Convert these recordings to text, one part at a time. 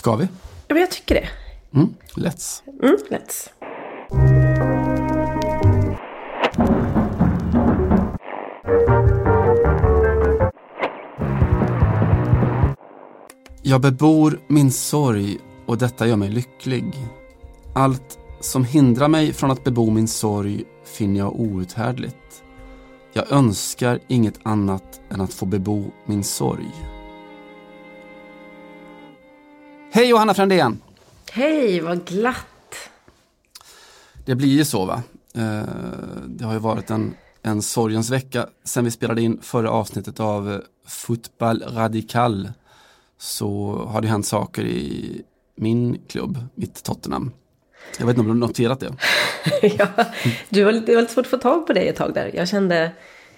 Ska vi? Ja, men jag tycker det. Mm, let's. Mm, let's. Jag bebor min sorg och detta gör mig lycklig. Allt som hindrar mig från att bebo min sorg finner jag outhärdligt. Jag önskar inget annat än att få bebo min sorg. Hej Johanna Frändén! Hej, vad glatt. Det blir ju så va. Eh, Det har ju varit en, en sorgens vecka sen vi spelade in förra avsnittet av eh, Fotboll Radical. Så har det hänt saker i min klubb, mitt Tottenham. Jag vet inte om du har noterat det? ja, du var lite, det var lite svårt att få tag på dig ett tag där. Jag kände,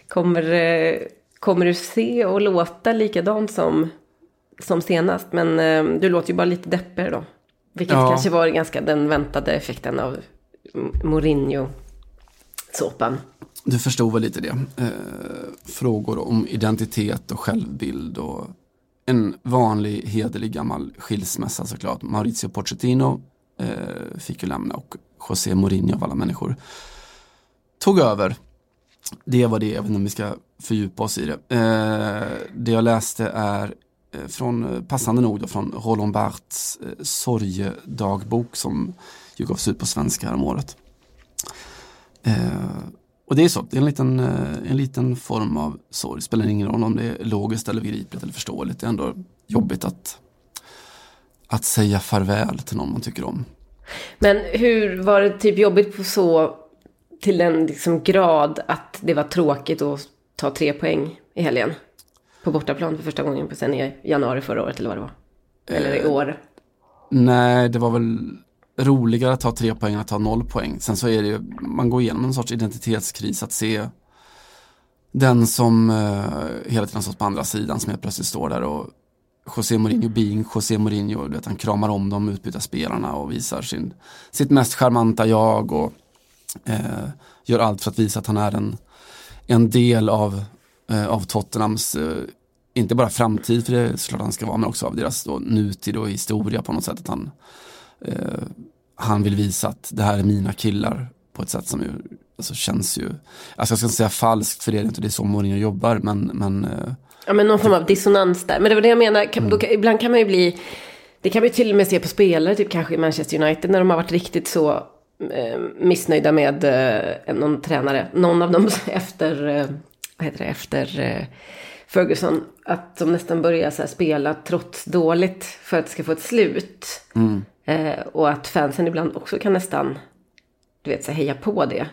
kommer, eh, kommer du se och låta likadant som, som senast? Men eh, du låter ju bara lite deppigare då. Vilket Ja. kanske var ganska den väntade effekten av Mourinho-såpan. Du förstod väl lite det. Eh, frågor om identitet och självbild och en vanlig hederlig gammal skilsmässa såklart. Maurizio Pochettino eh, fick ju lämna och José Mourinho av alla människor tog över. Det var det, jag vet inte om vi ska fördjupa oss i det. Eh, det jag läste är Eh, från, eh, passande nog då, från Roland Barthes eh, sorgedagbok som ju gavs ut på svenska häromåret. Eh, och det är så, det är en liten, eh, en liten form av sorg. Det Spelar ingen roll om det är logiskt eller begripligt eller förståeligt. Det är ändå jobbigt att, att säga farväl till någon man tycker om. Men hur var det typ jobbigt på så till en liksom grad att det var tråkigt att ta tre poäng i helgen? På bortaplan för första gången på sen i januari förra året eller vad det var. Eller i år. Nej, det var väl roligare att ta tre poäng än att ta noll poäng. Sen så är det ju, man går igenom en sorts identitetskris att se den som eh, hela tiden stått på andra sidan som helt plötsligt står där och José Mourinho being José Mourinho, du vet, han kramar om de utbytta spelarna och visar sin, sitt mest charmanta jag och eh, gör allt för att visa att han är en, en del av, eh, av Tottenhams, eh, inte bara framtid, för det är såklart han ska vara, men också av deras då, nutid och historia på något sätt. Att han, eh, han vill visa att det här är mina killar på ett sätt som ju, alltså känns ju, alltså jag ska inte säga falskt för det är inte, det är så Mourinho jobbar, men, men eh, Ja, men någon form av dissonans där. Men det var det jag menar. Kan, då, kan- ibland kan man ju bli... Det kan man ju till och med se på spelare, typ kanske i Manchester United, när de har varit riktigt så eh, missnöjda med eh, någon tränare. Någon av dem efter, eh, vad heter det, efter eh, Ferguson. Att de nästan börjar så spela trots dåligt för att det ska få ett slut. Eh, och att fansen ibland också kan nästan, du vet, så här, heja på det.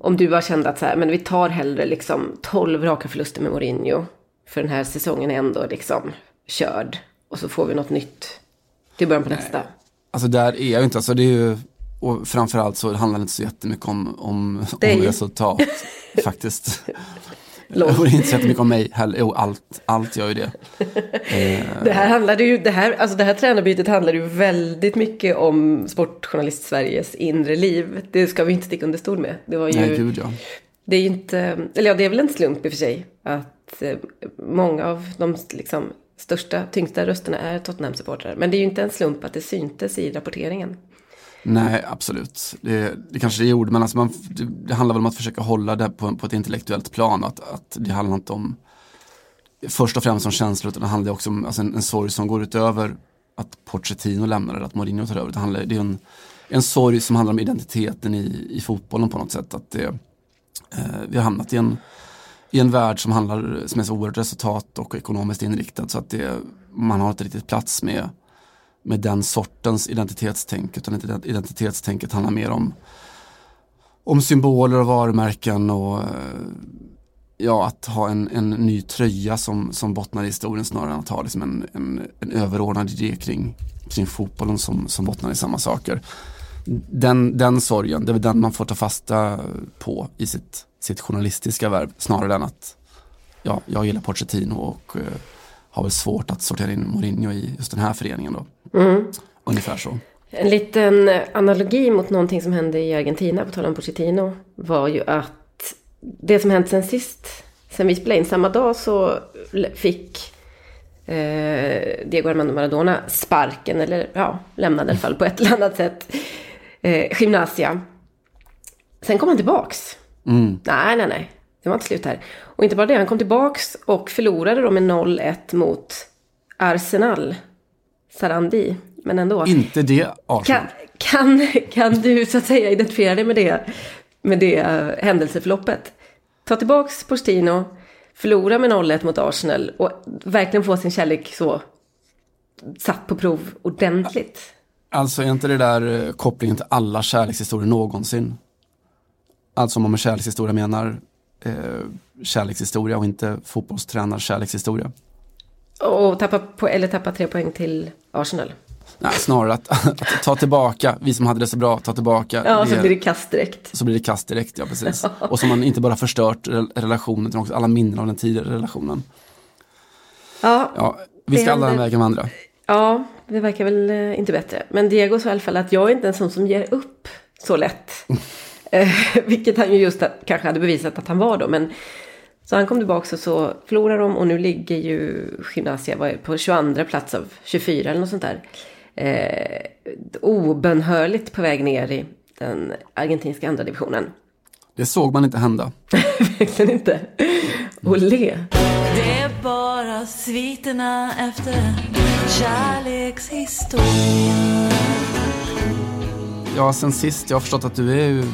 Om du bara kände att så här, men vi tar hellre liksom 12 raka förluster med Mourinho. För den här säsongen är ändå liksom körd. Och så får vi något nytt till början på nästa. Alltså där är jag ju inte, alltså det är ju, och framförallt så handlar det inte så jättemycket om, om, om resultat faktiskt. Det är inte så jättemycket om mig heller, jo allt, allt gör ju det. Det här handlade ju, det här, alltså det här tränarbytet handlade ju väldigt mycket om Sportjournalist Sveriges inre liv. Det ska vi inte sticka under stol med. Det var ju, nej gud ja. det är ju inte, eller ja det är väl en slump i och för sig. Att eh, många av de liksom största, tyngsta rösterna är Tottenham-supportrar. Men det är ju inte en slump att det syntes i rapporteringen. Nej, absolut. Det, det kanske det gjorde, men alltså man, det, det handlar väl om att försöka hålla det på, på ett intellektuellt plan. Att, att det handlar inte om, först och främst om känslor, utan det handlar också om alltså en, en sorg som går utöver att Pochettino lämnar eller att Mourinho tar över. Det, handlar, det är en, en sorg som handlar om identiteten i, i fotbollen på något sätt. Att det, eh, vi har hamnat i en, i en värld som handlar, som är så oerhört resultat och ekonomiskt inriktad så att det, man har inte riktigt plats med med den sortens identitetstänk utan identitetstänket handlar mer om om symboler och varumärken och eh, ja, att ha en, en ny tröja som, som bottnar i historien snarare än att ha liksom en, en, en överordnad idé kring, kring fotbollen som, som bottnar i samma saker. Den, den sorgen, det är den man får ta fasta på i sitt, sitt journalistiska värv snarare än att ja, jag gillar Pochettino och eh, har väl svårt att sortera in Mourinho i just den här föreningen då. Ungefär så. En liten analogi mot någonting som hände i Argentina, på tal om Pochettino, var ju att det som hänt sen sist, sen vi spelade in samma dag så fick eh, Diego Armando Maradona sparken, eller ja, lämnade i alla fall på ett eller annat sätt eh, Gymnasia. Sen kom han tillbaks. Mm. Nej, nej, nej. Det var inte slut här. Och inte bara det, han kom tillbaks och förlorade då med 0-1 mot Arsenal. Sarandi, men ändå. Inte det Arsenal. Kan, kan, kan du så att säga identifiera dig med det, med det händelseförloppet? Ta tillbaks Postino, förlora med 0-1 mot Arsenal och verkligen få sin kärlek så satt på prov ordentligt. Alltså är inte det där eh, kopplingen till alla kärlekshistorier någonsin? Alltså om man med kärlekshistoria menar eh, kärlekshistoria och inte fotbollstränar kärlekshistoria. Och tappa, på, eller tappa tre poäng till Arsenal. Nej, snarare att, att ta tillbaka, vi som hade det så bra, ta tillbaka. Ja, så blir det kast direkt. Så blir det kast direkt, ja precis. Och som man inte bara förstört relationen, utan också alla minnen av den tidigare relationen. Ja, Ja, vi ska alla den vägen vandra. ja, det verkar väl eh, inte bättre. Men Diego sa i alla fall att jag är inte en sån som ger upp så lätt. Eh, Vilket han ju just kanske hade bevisat att han var då. Men, så han kom tillbaka och så förlorade de och nu ligger ju Gymnasia på 22 plats av 24 eller något sånt där. Eh, obönhörligt på väg ner i den argentinska andra divisionen. Det såg man inte hända. Verkligen inte. Olé. Det är bara sviterna efter en kärlekshistoria Ja, sen sist, jag har förstått att du är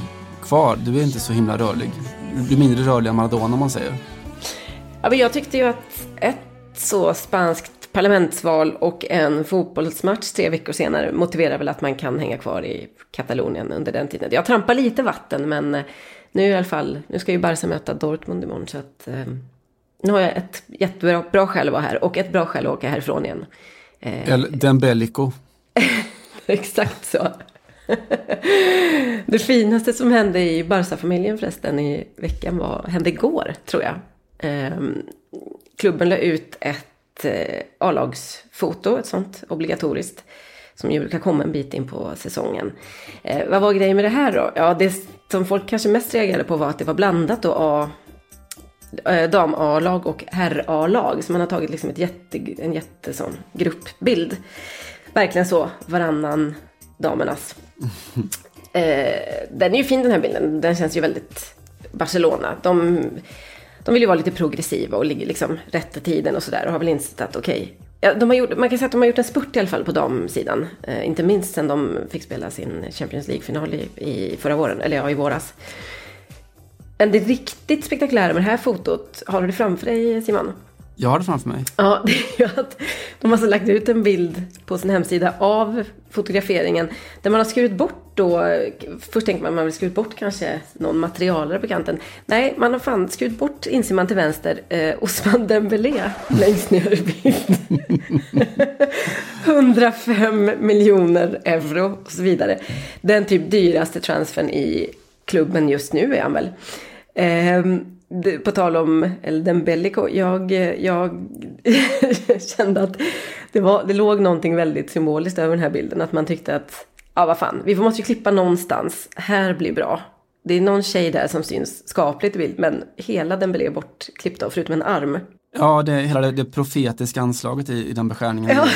kvar. Du är inte så himla rörlig. Du är mindre rörlig än Maradona om man säger. Ja, men jag tyckte ju att ett så spanskt parlamentsval och en fotbollsmatch tre veckor senare motiverar väl att man kan hänga kvar i Katalonien under den tiden. Jag trampar lite vatten men eh, nu i alla fall, nu ska ju Barca möta Dortmund imorgon så att eh, nu har jag ett jättebra bra skäl att vara här och ett bra skäl att åka härifrån igen. Eh, Eller Dembelico. Exakt så. Det finaste som hände i Barca-familjen förresten i veckan var, hände igår tror jag. Ehm, klubben la ut ett eh, A-lagsfoto, ett sånt obligatoriskt. Som ju brukar komma en bit in på säsongen. Eh, vad var grejen med det här då? Ja, det som folk kanske mest reagerade på var att det var blandat då A, eh, dam-A-lag och herr-A-lag. Så man har tagit liksom ett jätte, en jättesån gruppbild. Verkligen så, varannan damernas. Eh, den är ju fin den här bilden. Den känns ju väldigt Barcelona. De, de vill ju vara lite progressiva och ligger liksom rätt i tiden och sådär. Och har väl insett att okej. ja, de har gjort, man kan säga att de har gjort en spurt i alla fall på damsidan. Eh, inte minst sen de fick spela sin Champions League-final i, i förra våren. Eller ja, i våras. Men det riktigt spektakulära med det här fotot, har du det framför dig Simon? Jag har det framför mig. Ja, det är ju att de har alltså lagt ut en bild på sin hemsida av fotograferingen där man har skurit bort då, först tänker man att man vill skurit bort kanske någon materialare på kanten. Nej, man har fan skurit bort, inser man till vänster, eh, Osman Dembélé längst ner i bild. 105 miljoner euro och så vidare. Den typ dyraste transfern i klubben just nu är han väl. Eh, på tal om El Dembelico, jag, jag kände att det, var, det låg någonting väldigt symboliskt över den här bilden. Att man tyckte att, ja vad fan, vi måste ju klippa någonstans. Här blir bra. Det är någon tjej där som syns skapligt i bild, men hela Dembélé är bortklippt av, förutom en arm. Ja, det, hela det, det profetiska anslaget i, i den beskärningen Ja.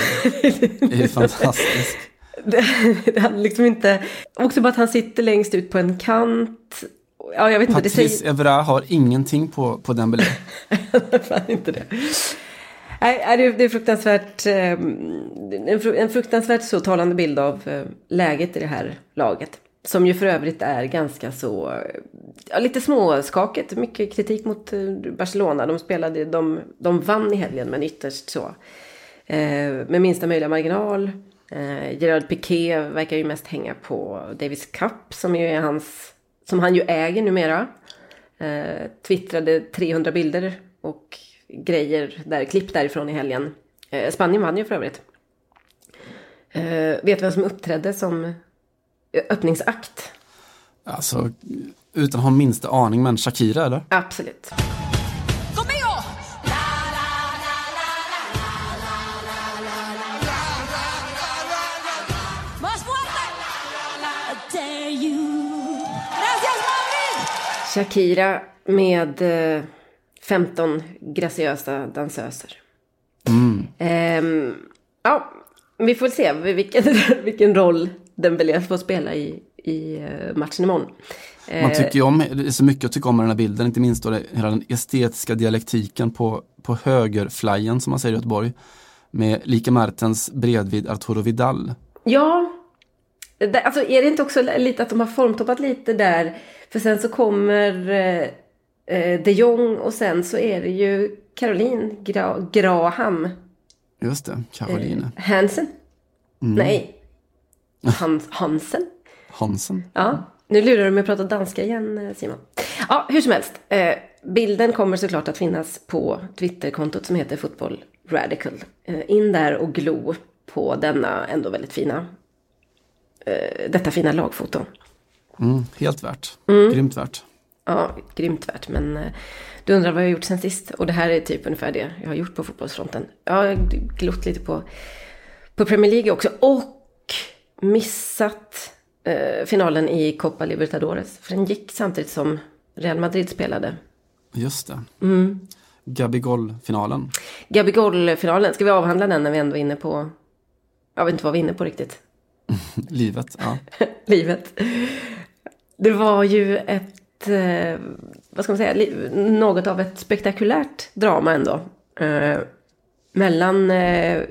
är, är fantastiskt. Det, det hade liksom inte... Också bara att han sitter längst ut på en kant. Ja, jag vet inte, det säger... Patrice Evra har ingenting på, på Dembélé. Fan inte det. Nej, det är- fruktansvärt, eh, en fru- en fruktansvärt så talande bild av eh, läget i det här laget. Som ju för övrigt är ganska så, ja, lite småskakigt. Mycket kritik mot eh, Barcelona. De spelade, de, de vann i helgen men ytterst så. Eh, med minsta möjliga marginal. Eh, Gerard Piqué verkar ju mest hänga på Davis Cup som ju är hans, som han ju äger numera. Eh, twittrade 300 bilder och grejer där, klipp därifrån i helgen. Eh, Spanien vann ju för övrigt. Eh, vet du vem som uppträdde som eh, öppningsakt? Alltså, utan att ha minsta aning, men Shakira eller? Absolut. Shakira med eh, 15 graciösa dansöser. Ehm, ja, vi får se vilken, vilken roll Dembélé får spela i, i eh, matchen imorgon. Man tycker ju om, det är så mycket att tycka om med den här bilden, inte minst då det, hela den estetiska dialektiken på, på högerflyen som man säger i Göteborg. Med Lika Mertens bredvid Arturo Vidal. Ja, alltså är det inte också lite att de har formtoppat lite där? För sen så kommer eh, eh, de Jong och sen så är det ju Caroline Gra Graham. Just det, Caroline. Eh, Hansen? Mm. Nej. Hans Hansen? Hansen? Ja. Nu lurar du mig att prata danska igen eh, Simon. Ja, hur som helst. Eh, bilden kommer såklart att finnas på Twitterkontot som heter Football Radical. Eh, in där och glo på denna ändå väldigt fina, eh, detta fina lagfoto. Mm, helt värt. Mm. Grymt värt. Ja, grymt värt. Men eh, du undrar vad jag har gjort sen sist. Och det här är typ ungefär det jag har gjort på fotbollsfronten. Jag har glott lite på, på Premier League också. Och missat eh, finalen i Copa Libertadores. För den gick samtidigt som Real Madrid spelade. Just det. Mm. Gabigol-finalen. Gabigol-finalen. Ska vi avhandla den när vi ändå är inne på... Jag vet inte vad vi är inne på riktigt. Livet, ja. Livet. Det var ju ett, eh, vad ska man säga, något av ett spektakulärt drama ändå. Eh, mellan eh,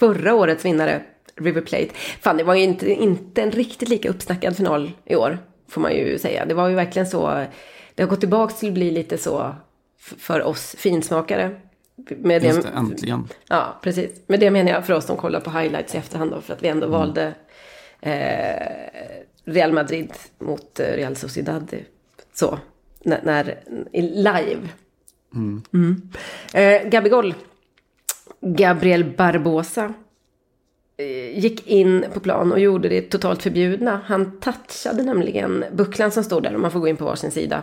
förra årets vinnare River Plate. Fan, det var ju inte, inte en riktigt lika uppsnackad final i år, får man ju säga. Det var ju verkligen så, det har gått tillbaka till att bli lite så för oss finsmakare. Med Just det, äntligen. Ja, precis. Med det menar jag för oss som kollar på highlights i efterhand då, för att vi ändå mm. valde Real Madrid mot eh, Real Sociedad. Så, när, när live. Mm. Mm. Eh, Gabigol, Gabriel Barbosa Eh, gick in på plan och gjorde det totalt förbjudna. Han touchade nämligen bucklan som stod där, och man får gå in på varsin sida.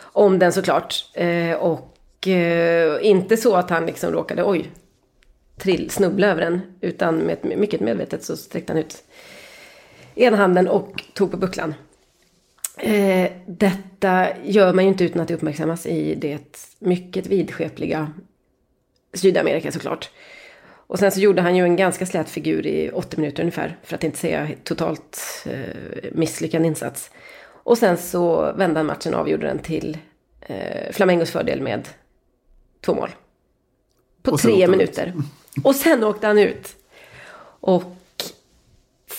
Om den såklart. Eh, och eh, inte så att han liksom råkade, oj, trill, snubbla över den. Utan med mycket medvetet så sträckte han ut ena handen och tog på bucklan. detta gör man ju inte utan att det uppmärksammas i det mycket vidskepliga Sydamerika såklart. Och sen så gjorde han ju en ganska slät figur i 80 minuter ungefär. För att inte säga totalt eh, misslyckad insats. Och sen så vände han matchen och avgjorde den till eh, Flamengos fördel med två mål. På tre minuter. Och sen åkte han ut. Och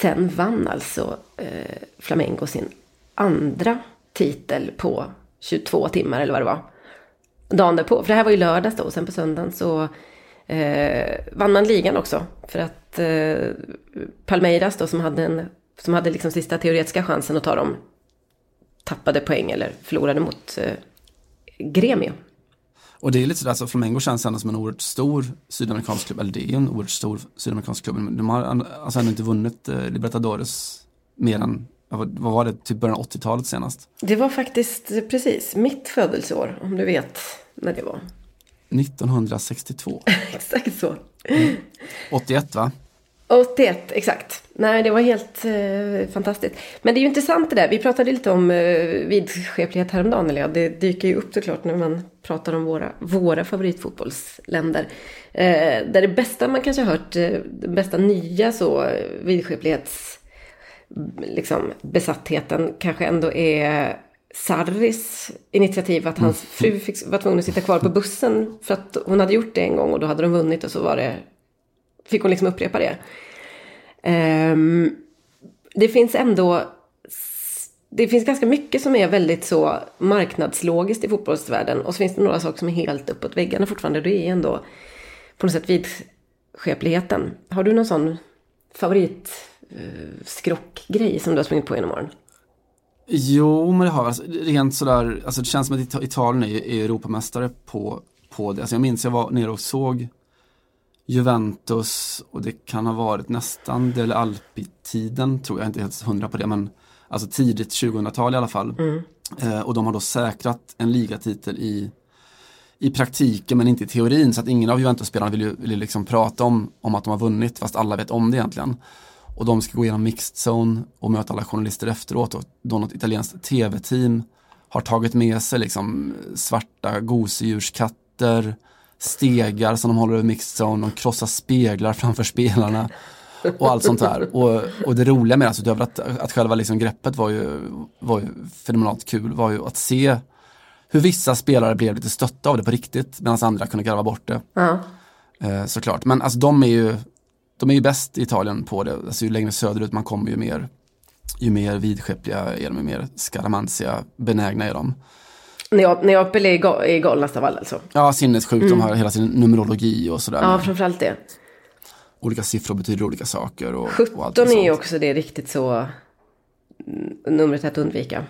sen vann alltså eh, Flamengo sin andra titel på 22 timmar eller vad det var. Dagen därpå, för det här var ju lördags då och sen på söndagen så eh, vann man ligan också. För att eh, Palmeiras då som hade, en, som hade liksom sista teoretiska chansen att ta dem tappade poäng eller förlorade mot eh, Gremio. Och det är lite sådär, alltså Flamengo känns ändå som en oerhört stor sydamerikansk klubb, eller det är en oerhört stor sydamerikansk klubb, men de har alltså ännu inte vunnit eh, Libertadores mer än, vad var det, typ början av 80-talet senast? Det var faktiskt precis mitt födelseår, om du vet när det var. 1962. exakt så. Mm. 81 va? 81, exakt. Nej, det var helt eh, fantastiskt. Men det är ju intressant det där. Vi pratade lite om eh, vidskeplighet häromdagen, eller ja, det dyker ju upp såklart när man pratar om våra, våra favoritfotbollsländer. Eh, där det bästa man kanske har hört, eh, den bästa nya så eh, vidskeplighets liksom, besattheten kanske ändå är Sarris initiativ att hans mm. fru fick, var tvungen att sitta kvar på bussen för att hon hade gjort det en gång och då hade de vunnit och så var det, fick hon liksom upprepa det. Um, det finns ändå, det finns ganska mycket som är väldigt så marknadslogiskt i fotbollsvärlden och så finns det några saker som är helt uppåt väggarna fortfarande. Det är ändå på något sätt vidskepligheten. Har du någon sån favoritskrockgrej eh, uh, som du har sprungit på genom åren? Jo, men det har alltså, rent sådär, alltså det känns som att Italien är, är Europamästare på, på det. Alltså jag minns jag var nere och såg Juventus och det kan ha varit nästan Dele Alpi-tiden, tror jag, inte helt hundra på det, men alltså tidigt 2000-tal i alla fall. Mm. Eh, och de har då säkrat en ligatitel i, i praktiken men inte i teorin, så att ingen av Juventus-spelarna vill ju, vill liksom prata om, om att de har vunnit, fast alla vet om det egentligen. Och de ska gå igenom mixed zone och möta alla journalister efteråt. Och då något italienskt tv-team har tagit med sig liksom svarta gosedjurskatter, stegar som de håller över mixed zone, de krossar speglar framför spelarna och allt sånt där. Och, och det roliga med det, alltså, utöver att, att själva liksom greppet var ju, var ju fenomenalt kul, var ju att se hur vissa spelare blev lite stötta av det på riktigt medan andra kunde garva bort det. Ja. Eh, såklart, men alltså de är ju de är ju bäst i Italien på det. Alltså, ju längre söderut man kommer ju mer, ju mer vidskepliga är de, ju mer skaramantiga benägna är de. Neap- Neapel är, ga- är galnast av alla alltså. Ja, sinnessjukt. De har hela sin numerologi och sådär. Ja, framförallt det. Olika siffror betyder olika saker. Och, och 17 allt är ju också det riktigt så mm, numret att undvika.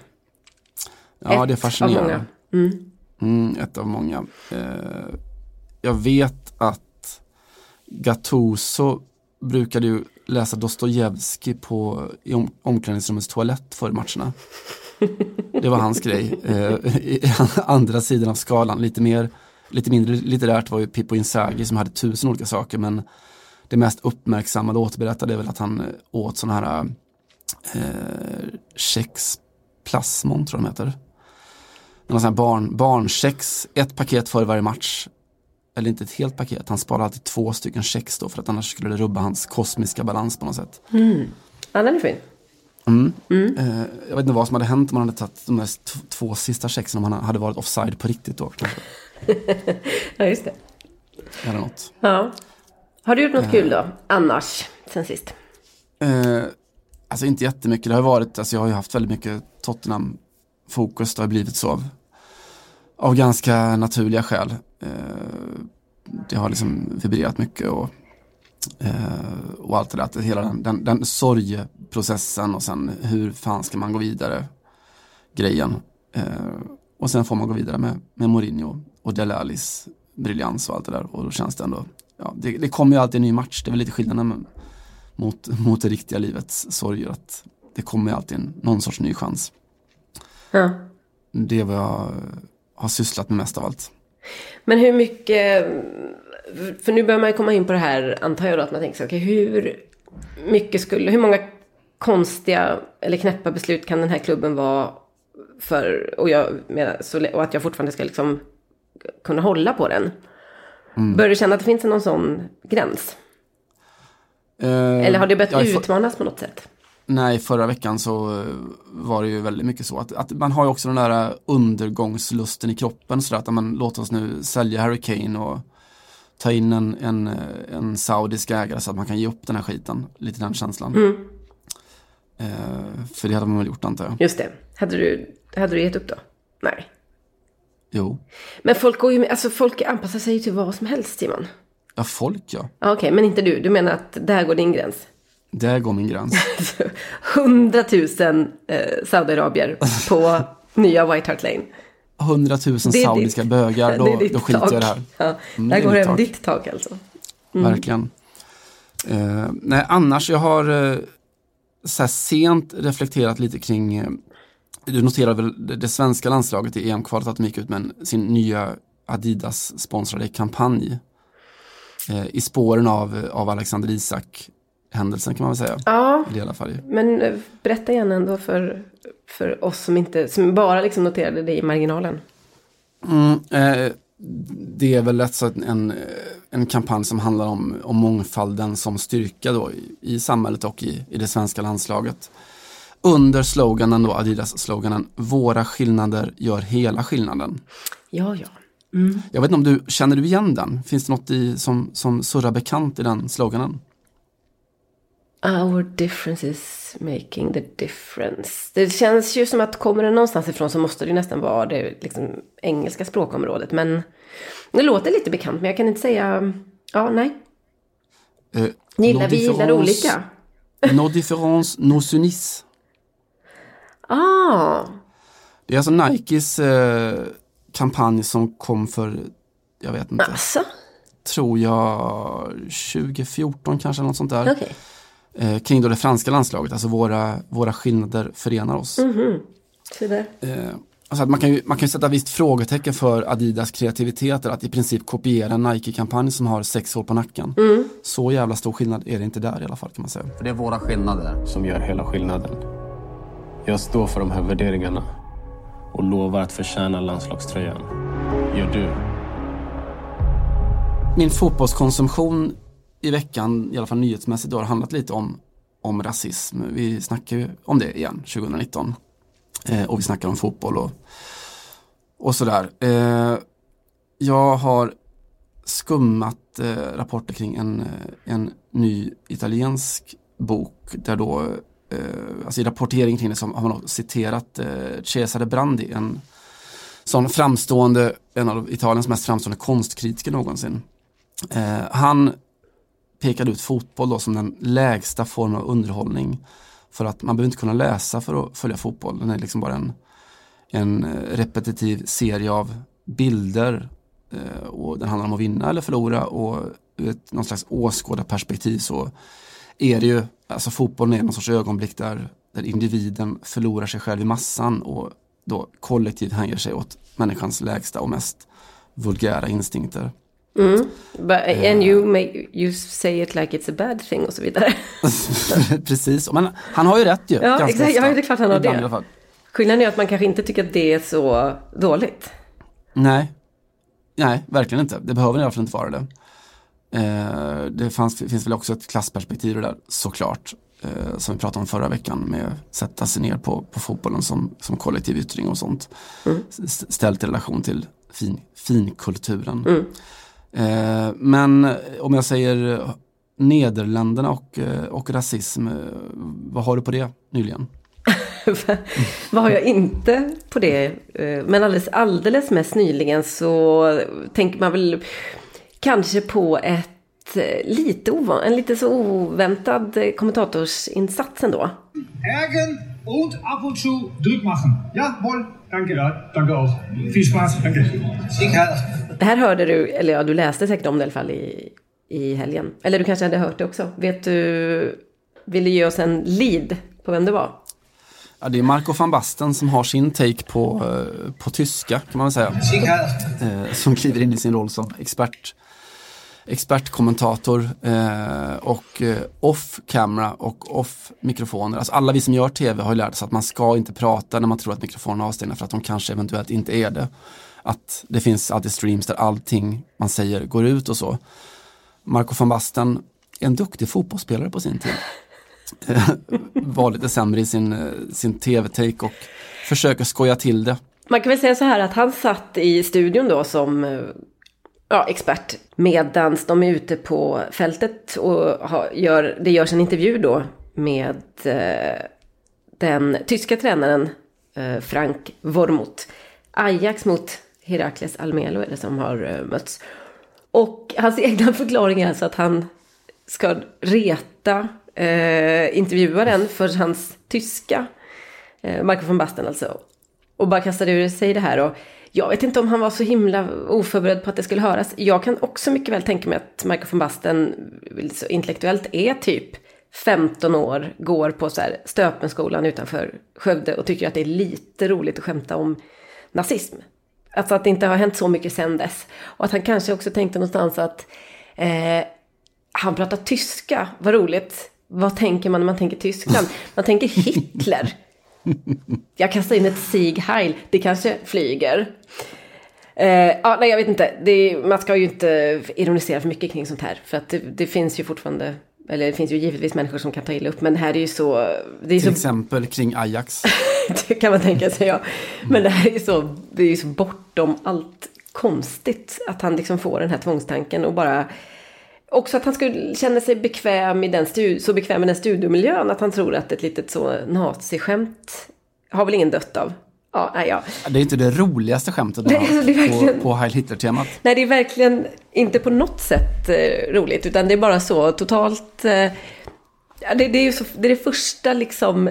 Ja, det är Ett av fascinerande. många. Mm, ett av många. Eh, jag vet att Gattuso brukade ju läsa Dostojevskij på i om, omklädningsrummets toalett före matcherna. Det var hans grej. Eh, andra sidan av skalan, lite mer, lite mindre litterärt var ju Pippo Inzaghi som hade tusen olika saker men det mest uppmärksammade och återberättade är väl att han eh, åt sådana här eh, kex plasmon tror jag de heter. Någon sån här barn, barnkex, ett paket före varje match. Eller inte ett helt paket, han sparar alltid två stycken kex då för att annars skulle det rubba hans kosmiska balans på något sätt. Mm. Ja, den är fin. Eh, jag vet inte vad som hade hänt om man hade tagit de där två sista kexen om han hade varit offside på riktigt då. Kanske. Ja, just det. Eller något. Ja. Har du gjort något kul då? Annars, sen sist? Eh, alltså inte jättemycket, det har varit, alltså jag har ju haft väldigt mycket Tottenham-fokus, det har blivit så av, av ganska naturliga skäl. Eh, det har liksom vibrerat mycket och, eh, och allt det där, att hela den, den, den sorgeprocessen och sen hur fan ska man gå vidare grejen. Eh, och sen får man gå vidare med, med Mourinho och Dele Allis briljans och allt det där och då känns det ändå, ja det, det kommer ju alltid en ny match, det är väl lite skillnaden med, mot, mot det riktiga livets sorger. Att det kommer alltid en, någon sorts ny chans. Ja. Det är vad jag har sysslat med mest av allt. Men hur mycket, för nu börjar man ju komma in på det här, antar jag då, att man tänker så, okej, hur mycket skulle, hur många konstiga eller knäppa beslut kan den här klubben vara för, och, jag och att jag fortfarande ska liksom kunna hålla på den? Börjar du känna att det finns någon sån gräns? Eh, Eller har det börjat utmanas på något sätt? Nej, förra veckan så var det ju väldigt mycket så att, att man har ju också den där undergångslusten i kroppen så att man låter oss nu sälja Harry Kane och ta in en, en, en saudisk ägare så att man kan ge upp den här skiten. Lite den känslan. Eh, för det hade man väl gjort antar jag. Just det. Hade du, hade du gett upp då? Nej. Jo. Men folk går ju, alltså folk anpassar sig ju till vad som helst Simon. Ja, folk ja. Okej, men inte du. Du menar att där går din gräns? Där går min gräns. Hundratusen eh, Saudiarabier på nya White Hart Lane. Hundratusen Det saudiska ditt- bögar, det då, då skiter jag i det tak. här. Ja, Mm, där det är går även tak. ditt tak alltså. Verkligen. Eh, nej, annars, jag har eh, så sent reflekterat lite kring, eh, du noterar väl det, det svenska landslaget i EM-kvalet att de gick ut med en, sin nya Adidas-sponsrade kampanj. Eh, I spåren av, av Alexander Isak-händelsen kan man väl säga. Ja, I alla fall. men eh, berätta gärna ändå för, för oss som, inte, som bara liksom noterade det i marginalen. Mm, eh, det är väl lätt så att en, en kampanj som handlar om, om mångfalden som styrka då i, i samhället och i, i det svenska landslaget. Under sloganen då, Adidas-sloganen, våra skillnader gör hela skillnaden. Ja, ja. Jag vet inte om du, känner du igen den? Finns det något i, som, som surrar bekant i den sloganen? Our difference is making the difference. Det känns ju som att kommer det någonstans ifrån så måste det ju nästan vara det liksom, engelska språkområdet. Men det låter lite bekant, men jag kan inte säga... Ja, nej. Eh, Gillar vi gillar olika? Nos différences, nos unis. Ah, Det är alltså Nikes eh, kampanj som kom för, jag vet inte, alltså. tror jag 2014 kanske, något sånt där. Okej. Eh, kring då det franska landslaget, alltså våra, våra skillnader förenar oss. Så där. Eh, alltså att man, kan ju, man kan ju sätta visst frågetecken för Adidas kreativitet, att i princip kopiera en Nike-kampanj som har sex år på nacken. Så jävla stor skillnad är det inte där i alla fall kan man säga. För det är våra skillnader. som gör hela skillnaden. Jag står för de här värderingarna och lovar att förtjäna landslagströjan. Gör du? min fotbollskonsumtion i veckan, i alla fall nyhetsmässigt, då, har handlat lite om, om rasism. Vi snackar ju om det igen 2019. Eh, och vi snackar om fotboll och, och sådär. Eh, jag har skummat eh, rapporter kring en, eh, en ny italiensk bok där då, eh, alltså i rapportering kring det så har man citerat eh, Cesare Brandi, en sån framstående, en av Italiens mest framstående konstkritiker någonsin. Eh, han pekade ut fotboll då som den lägsta formen av underhållning. För att man behöver inte kunna läsa för att följa fotboll. Den är liksom bara en, en eh, repetitiv serie av bilder. Eh, och den handlar om att vinna eller förlora och ur ett, någon slags åskådarperspektiv så är det ju, alltså fotbollen är någon sorts ögonblick där, där individen förlorar sig själv i massan och då kollektivt hänger sig åt människans lägsta och mest vulgära instinkter. Mm. But, and you, make, you say it like it's a bad thing och så vidare. Precis, men han har ju rätt ju. Ja, exakt. ofta. Ja, det är klart han har Ibland det. i alla fall. Skillnaden är att man kanske inte tycker att det är så dåligt. Nej, nej, verkligen inte. Det behöver i alla fall inte vara det. Eh, det fanns, finns väl också ett klassperspektiv i det där, såklart. Eh, som vi pratade om förra veckan med att sätta sig ner på, på fotbollen som, som kollektiv yttring och sånt. S- Ställt i relation till fin, finkulturen. Eh, men om jag säger Nederländerna och, eh, och rasism, eh, vad har du på det nyligen? Vad har jag inte på det? Men alldeles, alldeles mest nyligen så tänker man väl kanske på ett lite ovan, en lite så oväntad kommentatorsinsats ändå. Ärgern und ab und zu machen. Jawohl, danke, ja, danke auch. Viel Spaß, danke. Det här hörde du, eller ja, du läste säkert om det i alla fall i, i helgen. Eller du kanske hade hört det också. Vet du, vill du ge oss en lead på vem det var? Ja, det är Marco van Basten som har sin take på, eh, på tyska kan man väl säga. Eh, som kliver in i sin roll som expert, expertkommentator eh, och eh, off camera och off mikrofoner. Alltså alla vi som gör tv har ju lärt oss att man ska inte prata när man tror att mikrofonen är avstängda för att de kanske eventuellt inte är det. Att det finns alltid streams där allting man säger går ut och så. Marco van Basten en duktig fotbollsspelare på sin tid var lite sämre i sin, eh, sin tv-take och försöker skoja till det. Man kan väl säga så här att han satt i studion då som eh, ja, expert medan de är ute på fältet och har, gör, det görs en intervju då med eh, den tyska tränaren eh, Frank Wormuth. Ajax mot Herakles Almelo är det som har eh, mötts. Och hans egna förklaring är alltså att han ska reta eh, intervjuaren för hans tyska. Eh, Marco von Basten alltså. Och bara kastade ur sig det här. Och jag vet inte om han var så himla oförberedd på att det skulle höras. Jag kan också mycket väl tänka mig att Marco von Basten intellektuellt är typ 15 år, går på så här Stöpenskolan utanför Skövde och tycker att det är lite roligt att skämta om nazism. Alltså att det inte har hänt så mycket sen dess. Och att han kanske också tänkte någonstans att eh, han pratar tyska, vad roligt. Vad tänker man när man tänker Tyskland? Man tänker Hitler. Jag kastar in ett Sieg Heil, det kanske flyger. Eh, ja, nej, jag vet inte. Det, man ska ju inte ironisera för mycket kring sånt här. För att det, det finns ju fortfarande, eller det finns ju givetvis människor som kan ta illa upp. Men det här är ju så... Det är Till så exempel kring Ajax. det kan man tänka sig, ja. Men det här är ju så, det är ju så bortom allt konstigt att han liksom får den här tvångstanken och bara Också att han skulle känna sig bekväm i den så bekväm i den studiomiljön att han tror att ett litet så naziskämt har väl ingen dött av. Ja, nej, ja. Det är inte det roligaste skämtet man har verkligen- på, på Heil Hitler-temat. Nej, det är verkligen inte på något sätt eh, roligt, utan det är bara så totalt... Eh, det, det är ju så, det är det första liksom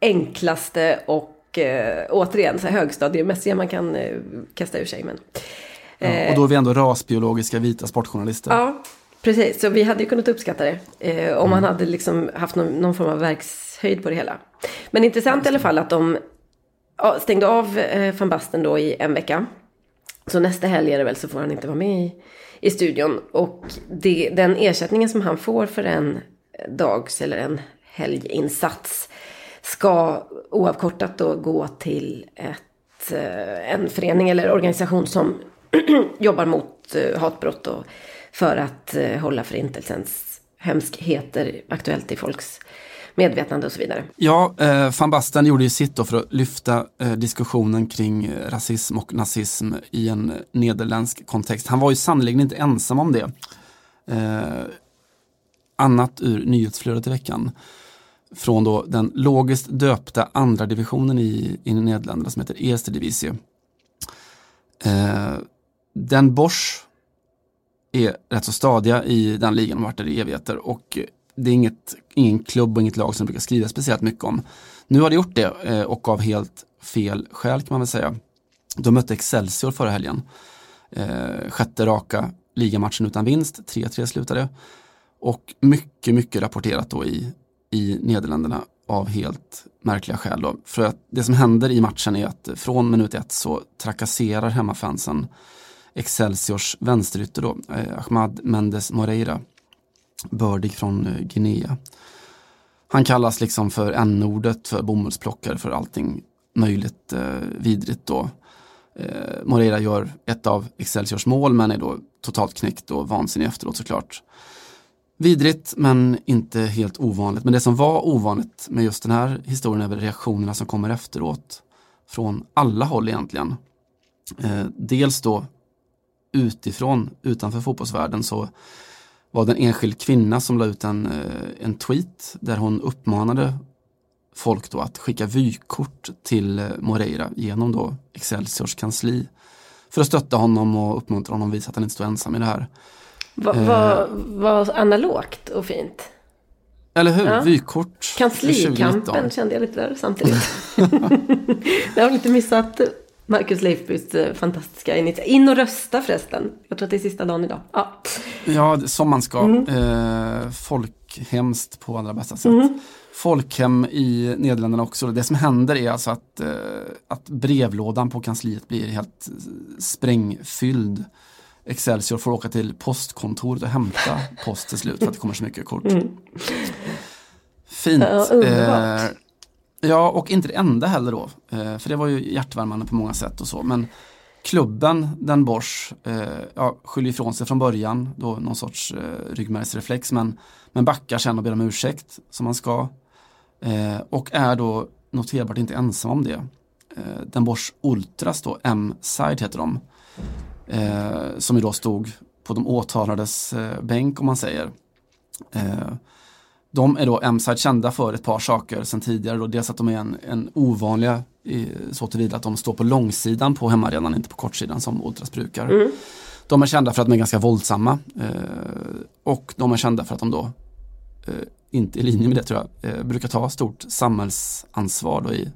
enklaste och eh, återigen så högstadiemässiga man kan eh, kasta ur sig. Men, Ja, och då är vi ändå rasbiologiska vita sportjournalister. Ja, precis. Så vi hade ju kunnat uppskatta det. Eh, om man hade liksom haft någon, någon form av verkshöjd på det hela. Men intressant i alla fall att de ja, stängde av eh, van Basten då i en vecka. Så nästa helg är det väl så får han inte vara med i, i studion. Och det, den ersättningen som han får för en dags eller en helginsats ska oavkortat då gå till ett, eh, en förening eller organisation som jobbar mot eh, hatbrott och för att eh, hålla förintelsens hemskheter aktuellt i folks medvetande och så vidare. Ja, eh, van Basten gjorde ju sitt då för att lyfta eh, diskussionen kring eh, rasism och nazism i en eh, nederländsk kontext. Han var ju sannerligen inte ensam om det. Eh, annat ur nyhetsflödet i veckan från då den logiskt döpta andra divisionen i, i Nederländerna som heter Eerste Divisie. Eh, den Bosch är rätt så stadiga i den ligan och varit där i evigheter och det är inget, ingen klubb och inget lag som brukar skriva speciellt mycket om. Nu har det gjort det eh, och av helt fel skäl kan man väl säga. De mötte Excelsior förra helgen. Eh, sjätte raka ligamatchen utan vinst, 3-3 slutade. Och mycket, mycket rapporterat då i, i Nederländerna av helt märkliga skäl. Då. För att det som händer i matchen är att från minut ett så trakasserar hemmafansen Excelsiors vänsterytter då, eh, Ahmad Mendes Moreira, bördig från eh, Guinea. Han kallas liksom för n-ordet för bomullsplockare för allting möjligt eh, vidrigt då. Eh, Moreira gör ett av Excelsiors mål men är då totalt knäckt och vansinnig efteråt såklart. Vidrigt men inte helt ovanligt. Men det som var ovanligt med just den här historien är väl reaktionerna som kommer efteråt. Från alla håll egentligen. Eh, dels då utifrån, utanför fotbollsvärlden så var det en enskild kvinna som la ut en, eh, en tweet där hon uppmanade folk då att skicka vykort till eh, Moreira genom då Excelsiors kansli. För att stötta honom och uppmuntra honom och visa att han inte står ensam i det här. Vad va, va analogt och fint. Eller hur? Ja. Vykort. Kanslikampen kände jag lite där samtidigt. jag har inte missat Marcus Leifbys eh, fantastiska initiativ. In och rösta förresten. Jag tror att det är sista dagen idag. Ja, ja som man ska. Mm. Eh, folkhemskt på allra bästa sätt. Mm. Folkhem i Nederländerna också. Det som händer är alltså att, eh, att brevlådan på kansliet blir helt sprängfylld. Excelsior får åka till postkontoret och hämta post till slut för att det kommer så mycket kort. Mm. Fint. Ja, eh, ja, och inte det enda heller då. Eh, för det var ju hjärtvärmande på många sätt och så. Men klubben, den Bosch, eh, ja, skyller ifrån sig från början. Då någon sorts eh, ryggmärgsreflex. Men, men backar sen och ber om ursäkt som man ska. Och är då noterbart inte ensam om det. Den Bosch Ultras då, M-side heter de som ju då stod på de åtalades bänk om man säger. Eh, de är då M-side kända för ett par saker sedan tidigare. Då. Dels att de är en, en ovanliga i, så tillvida att de står på långsidan på hemmaarenan, inte på kortsidan som Ultras brukar. Mm. De är kända för att de är ganska våldsamma eh, och de är kända för att de då eh, inte i linje med det tror jag, eh, brukar ta stort samhällsansvar då i,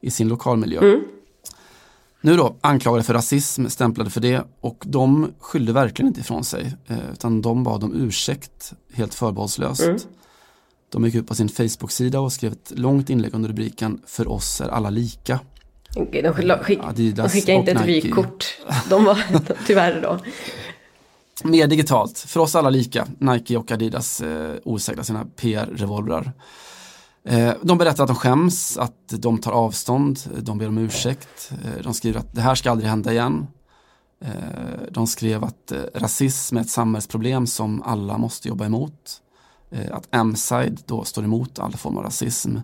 i sin lokalmiljö. Mm. Nu då, anklagade för rasism, stämplade för det och de skyllde verkligen inte ifrån sig. Eh, utan de bad om ursäkt helt förbehållslöst. Mm. De gick ut på sin Facebook-sida och skrev ett långt inlägg under rubriken För oss är alla lika. Okay, de, skick, de skickade inte ett vykort. De var tyvärr då. Mer digitalt. För oss alla lika. Nike och Adidas eh, osäkra sina PR-revolvrar. Eh, de berättar att de skäms, att de tar avstånd, de ber om ursäkt. Eh, de skriver att det här ska aldrig hända igen. Eh, de skrev att rasism är ett samhällsproblem som alla måste jobba emot. Eh, att M-side då står emot all form av rasism.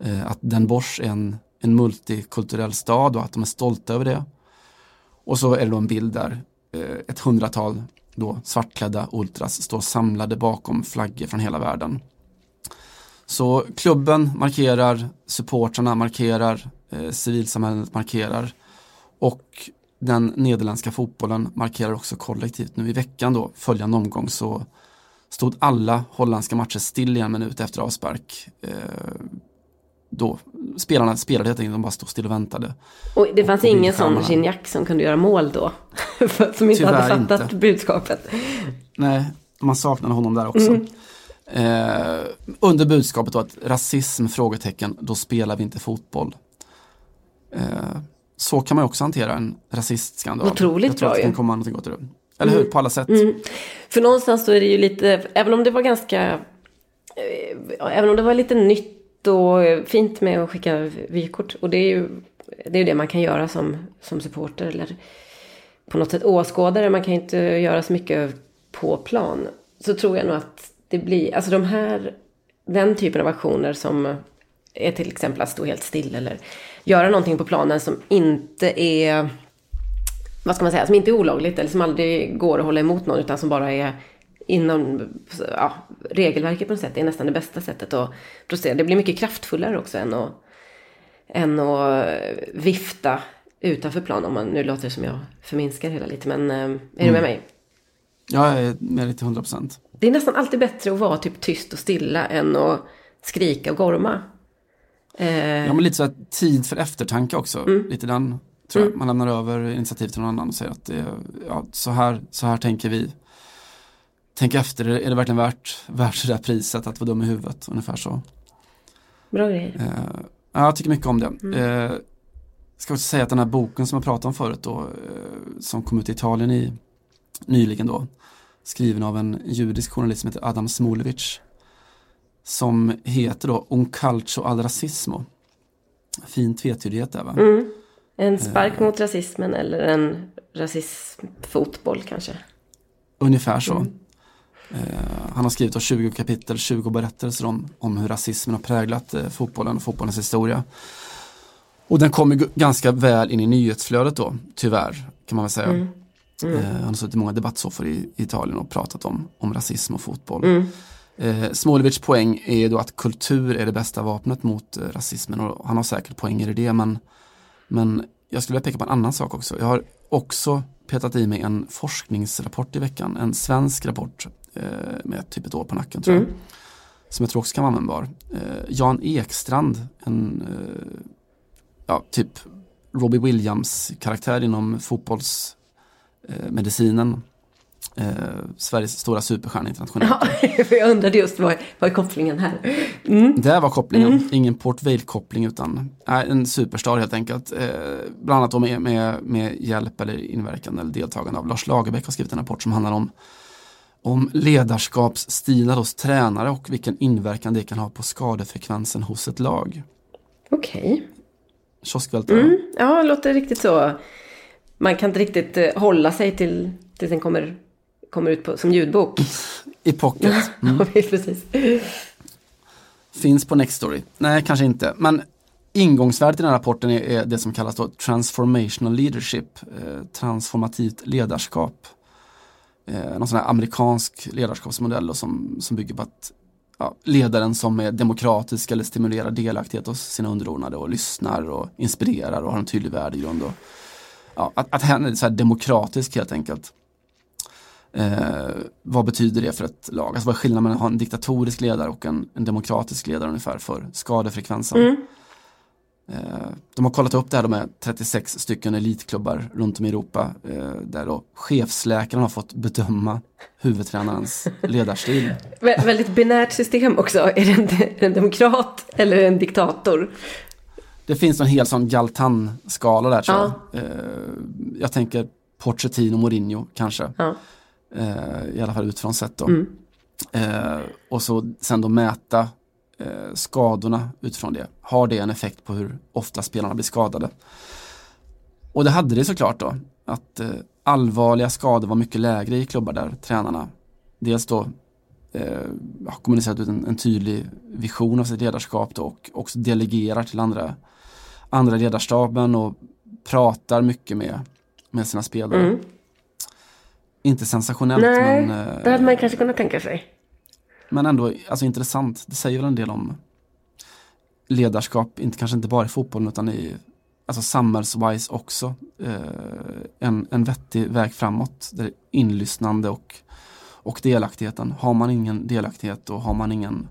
Eh, att Den Bosch är en, en multikulturell stad och att de är stolta över det. Och så är det då en bild där eh, ett hundratal då svartklädda ultras står samlade bakom flaggor från hela världen. Så klubben markerar, supportrarna markerar, eh, civilsamhället markerar och den nederländska fotbollen markerar också kollektivt. Nu i veckan då, följande omgång, så stod alla holländska matcher still i en minut efter avspark. Eh, då spelarna spelade helt enkelt, de bara stod still och väntade. Och det fanns och ingen sån Gignac som kunde göra mål då? som inte Tyvärr hade fattat inte. budskapet? Nej, man saknade honom där också. Mm. Eh, under budskapet då att rasism, frågetecken, då spelar vi inte fotboll. Eh, så kan man också hantera en rasistskandal. Otroligt Jag tror bra att det kan komma någonting gott ur det. Eller mm. hur, på alla sätt. Mm. För någonstans då är det ju lite, även om det var ganska, eh, även om det var lite nytt och fint med att skicka vykort. Och det är ju det, är det man kan göra som, som supporter eller på något sätt åskådare. Man kan inte göra så mycket på plan så tror jag nog att det blir, alltså de här, den typen av aktioner som är till exempel att stå helt still eller göra någonting på planen som inte är, vad ska man säga, som inte är olagligt eller som aldrig går att hålla emot någon utan som bara är inom ja, regelverket på något sätt. Det är nästan det bästa sättet att protestera. Det blir mycket kraftfullare också än att, än att vifta utanför plan. Om man, nu låter det som jag förminskar hela lite, men eh, är du med mig? Jag är med dig till 100 procent. Det är nästan alltid bättre att vara typ tyst och stilla än att skrika och gorma. Eh, Ja, men lite så tid för eftertanke också. Mm. Lite den, tror jag. Man lämnar över initiativ till någon annan och säger att det, ja, så, här, så här tänker vi. Tänk efter, är det verkligen värt, värt det där priset att vara dum i huvudet? Ungefär så. bra grejer. Eh, ja, jag tycker mycket om det. Eh, ska också säga att den här boken som jag pratade om förut då, eh, som kom ut i Italien i, nyligen då, skriven av en judisk journalist som heter Adam Smolevic, som heter då Un calcio al racismo. Fin tvetydighet där va? Mm. En spark mot rasismen eller en rasismfotboll kanske. Ungefär så. Eh, han har skrivit då 20 kapitel, 20 berättelser om, om hur rasismen har präglat eh, fotbollen och fotbollens historia. Och den kommer ganska väl in i nyhetsflödet då, tyvärr, kan man väl säga. Eh, han har suttit i många debattsoffor i, i Italien och pratat om, om rasism och fotboll. Eh, Smolevics poäng är då att kultur är det bästa vapnet mot eh, rasismen och han har säkert poänger i det men, men jag skulle vilja peka på en annan sak också. Jag har också petat i mig en forskningsrapport i veckan, en svensk rapport eh, med typ ett år på nacken tror jag. Som jag tror också kan vara användbar. Eh, Jan Ekstrand, en eh, ja, typ Robbie Williams karaktär inom fotbollsmedicinen. Eh, Sveriges stora superstjärna internationellt. Ja, för jag undrade just vad, vad är kopplingen här? Det var kopplingen, ingen Port Vale-koppling utan nej, en superstar helt enkelt. Eh, bland annat med, med, med hjälp eller inverkan eller deltagande av Lars Lagerbäck har skrivit en rapport som handlar om, om ledarskapsstilar hos tränare och vilken inverkan det kan ha på skadefrekvensen hos ett lag. Okej. Kioskvältare. Ja, det låter riktigt så. Man kan inte riktigt eh, hålla sig till, tills den kommer, kommer ut på, som ljudbok. I pocket. Ja, precis. Finns på Nextory? Nej, kanske inte. Men ingångsvärdet i den här rapporten är, är det som kallas då transformational leadership, eh, transformativt ledarskap. Eh, någon sån här amerikansk ledarskapsmodell som, som bygger på att ja, ledaren som är demokratisk eller stimulerar delaktighet hos sina underordnade och lyssnar och inspirerar och har en tydlig värdegrund. Och, ja, att, att han är så här demokratisk helt enkelt. Eh, vad betyder det för ett lag? Alltså vad är skillnaden mellan att ha en diktatorisk ledare och en, en demokratisk ledare ungefär för skadefrekvensen? Eh, de har kollat upp det här de med 36 stycken elitklubbar runt om i Europa eh, där då chefsläkaren har fått bedöma huvudtränarens ledarstil. Vä- väldigt binärt system också. Är det en, är det en demokrat eller en diktator? Det finns en hel sån Galtan-skala där tror Ja. jag. Eh, jag tänker Pochettino, Mourinho kanske. Ja. Eh, I alla fall utifrån sett då. Eh, och så sen då mäta eh, skadorna utifrån det. Har det en effekt på hur ofta spelarna blir skadade? Och det hade det såklart då. Att allvarliga skador var mycket lägre i klubbar där tränarna dels då eh, har kommunicerat ut en, en tydlig vision av sitt ledarskap då, och också delegerar till andra, andra ledarstaben och pratar mycket med, med sina spelare. Inte sensationellt Nej, men, eh, det hade man kanske kunnat tänka sig. men ändå alltså, intressant. Det säger väl en del om ledarskap, inte, kanske inte bara i fotbollen utan i alltså samhällswise också. Eh, en, en vettig väg framåt. Där inlyssnande och, och delaktigheten. Har man ingen delaktighet och har man ingen,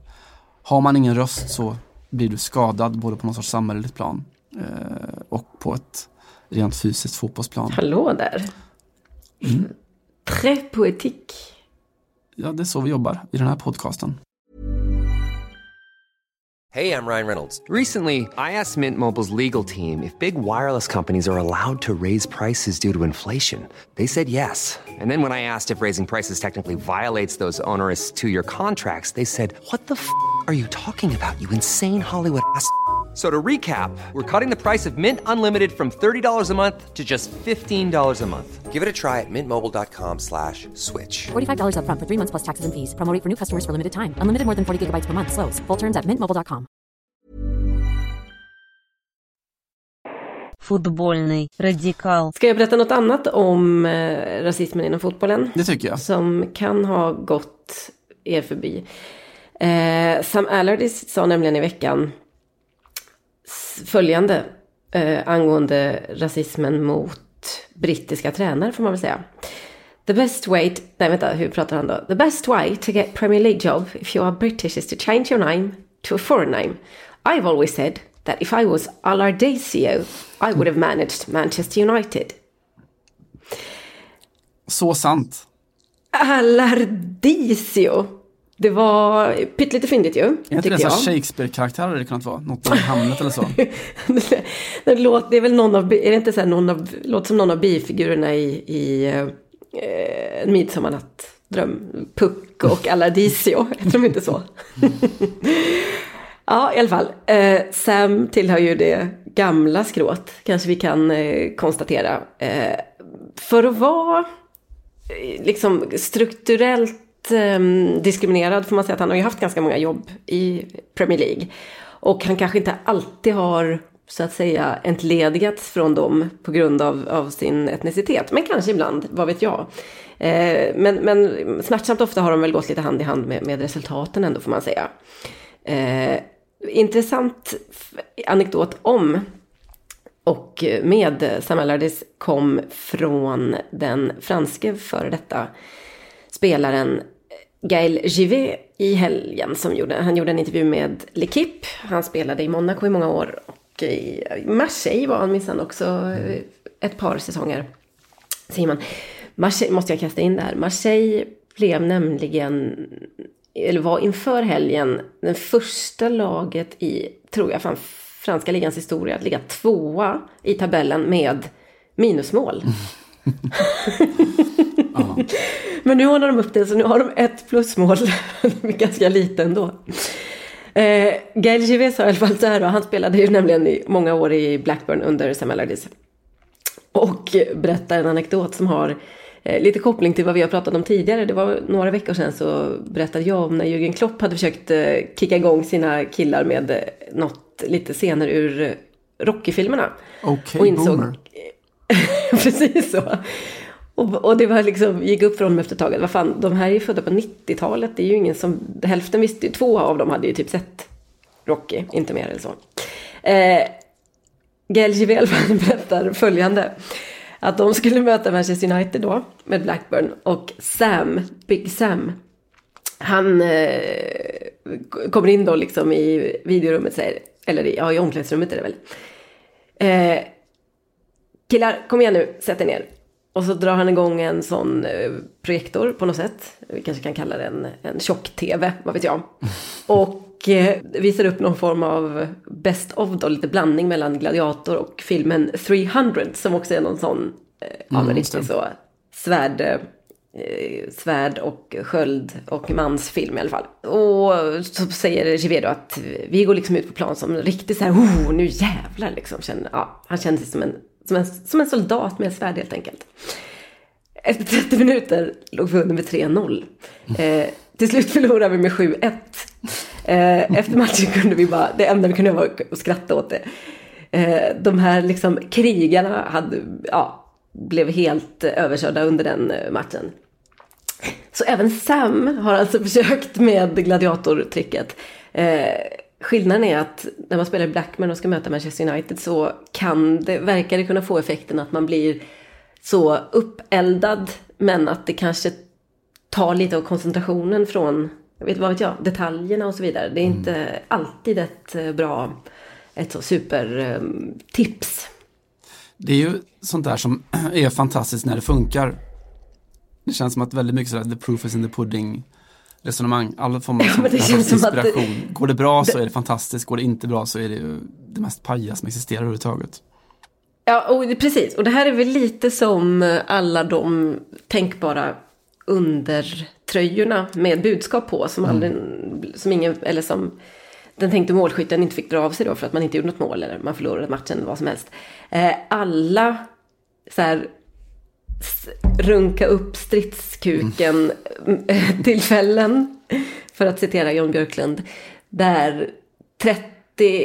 har man ingen röst så blir du skadad både på någon sorts samhälleligt plan eh, och på ett rent fysiskt fotbollsplan. Hallå där. Très poetique. Ja, det är så vi jobbar i den här podcasten. Hey, I'm Ryan Reynolds. Recently, I asked Mint Mobile's legal team if big wireless companies are allowed to raise prices due to inflation. They said yes. And then when I asked if raising prices technically violates those onerous two year contracts, they said, What the f are you talking about, you insane Hollywood ass? So to recap, we're cutting the price of Mint Unlimited from $30 a month to just $15 a month. Give it a try at mintmobile.com slash switch. $45 up front for three months plus taxes and fees. Promoting for new customers for limited time. Unlimited more than 40 gigabytes per month. Slows. Full terms at mintmobile.com. Fotbollsny radikal. Ska jag berätta något annat om eh, rasismen inom fotbollen? Det tycker jag. Som kan ha gått er förbi. Eh, Sam Allardyce sa nämligen i veckan följande eh, angående rasismen mot brittiska tränare får man väl säga. The best way, to, nej vänta, hur pratar han då? The best way to get Premier League job if you are British is to change your name to a foreign name. I've always said that if I was Alardisio I would have managed Manchester United. Så sant. Alardisio. Det var pyttelite fyndigt ju, Är inte tycker det så jag. här Shakespeare-karaktär hade det kunnat vara? Något i Hamlet eller så? det, låter, det är väl någon av, är det inte så här någon av, låter som någon av bifigurerna i, i eh, En midsommarnattdröm. Puck och Alardisio, heter de inte så? ja, i alla fall. Eh, Sam tillhör ju det gamla skrået, kanske vi kan eh, konstatera. Eh, för att vara eh, liksom strukturellt eh, diskriminerad får man säga att han har ju haft ganska många jobb i Premier League. Och han kanske inte alltid har så att säga entledigats från dem på grund av, av sin etnicitet. Men kanske ibland, vad vet jag. Eh, men, men smärtsamt ofta har de väl gått lite hand i hand med, med resultaten ändå får man säga. Eh, intressant anekdot om och med Sam Allardyce kom från den franske före detta spelaren Gaël Givet i helgen. Som gjorde, han gjorde en intervju med L'Equipe. Han spelade i Monaco i många år. Och i Marseille var han minsann också eh, ett par säsonger. Säger man. Marseille måste jag kasta in där. Marseille blev nämligen, eller var inför helgen, den första laget i, tror jag, fan, franska ligans historia att ligga tvåa i tabellen med minusmål. Men nu ordnar de upp det, så nu har de ett plusmål. Är ganska lite ändå. Eh, Gael Givet sa i alla fall så här då, han spelade ju nämligen i många år i Blackburn under Sam Allardyce. Och berättar en anekdot som har eh, lite koppling till vad vi har pratat om tidigare. Det var några veckor sedan så berättade jag om när Jürgen Klopp hade försökt eh, kicka igång sina killar med eh, något lite scener ur eh, Rocky-filmerna. Okej, Och insåg- boomer. Precis så. Och, och det var liksom, gick upp för honom efter ett tag. Vad fan, de här är ju födda på 90-talet. Det är ju ingen som, hälften visste ju, två av dem hade ju typ sett Rocky, inte mer eller så. Eh, Gael Givel berättar följande. Att de skulle möta Manchester United då, med Blackburn. Och Sam, Big Sam, han eh, kommer in då liksom i videorummet, säger, eller ja, i omklädningsrummet är det väl. Eh, killar, kom igen nu, sätt er ner. Och så drar han igång en sån eh, projektor på något sätt. Vi kanske kan kalla det en, en tjock-tv, vad vet jag. Och eh, visar upp någon form av best of då, lite blandning mellan Gladiator och filmen 300 som också är någon sån, eh, ja men riktigt så, svärd, eh, svärd och sköld och mansfilm i alla fall. Och så säger Givet då att vi går liksom ut på plan som riktigt så här, oh, nu jävlar liksom. Känner, ja, han kände sig som en, som, en, som en soldat med svärd helt enkelt. Efter 30 minuter låg vi under med 3-0. Eh, till slut förlorade vi med 7-1. Eh, efter matchen kunde vi bara, det enda vi kunde göra var att skratta åt det. Eh, de här liksom krigarna hade, ja, blev helt överkörda under den eh, matchen. Så även Sam har alltså försökt med gladiatortricket. Eh, skillnaden är att när man spelar i Blackman och ska möta Manchester United så kan det, verkar det kunna få effekten att man blir så uppeldad men att det kanske tar lite av koncentrationen från, jag vet vad vet jag, detaljerna och så vidare. Det är inte alltid ett eh, bra, ett så supertips. Eh, det är ju sånt där som är fantastiskt när det funkar. Det känns som att väldigt mycket sådär the proof is in the pudding resonemang. Alla får man Ja, som men det inspiration. Går det bra så är det fantastiskt, går det inte bra så är det ju det mest paja som existerar överhuvudtaget. Ja, och precis. Och det här är väl lite som alla de tänkbara undertröjorna med budskap på som, aldrig, som ingen, eller som den tänkte målskytten inte fick dra av sig då för att man inte gjorde något mål eller man förlorade matchen eller vad som helst. Eh, alla så här runka upp stridskuken eh, tillfällen, för att citera Jon Björklund, där 30,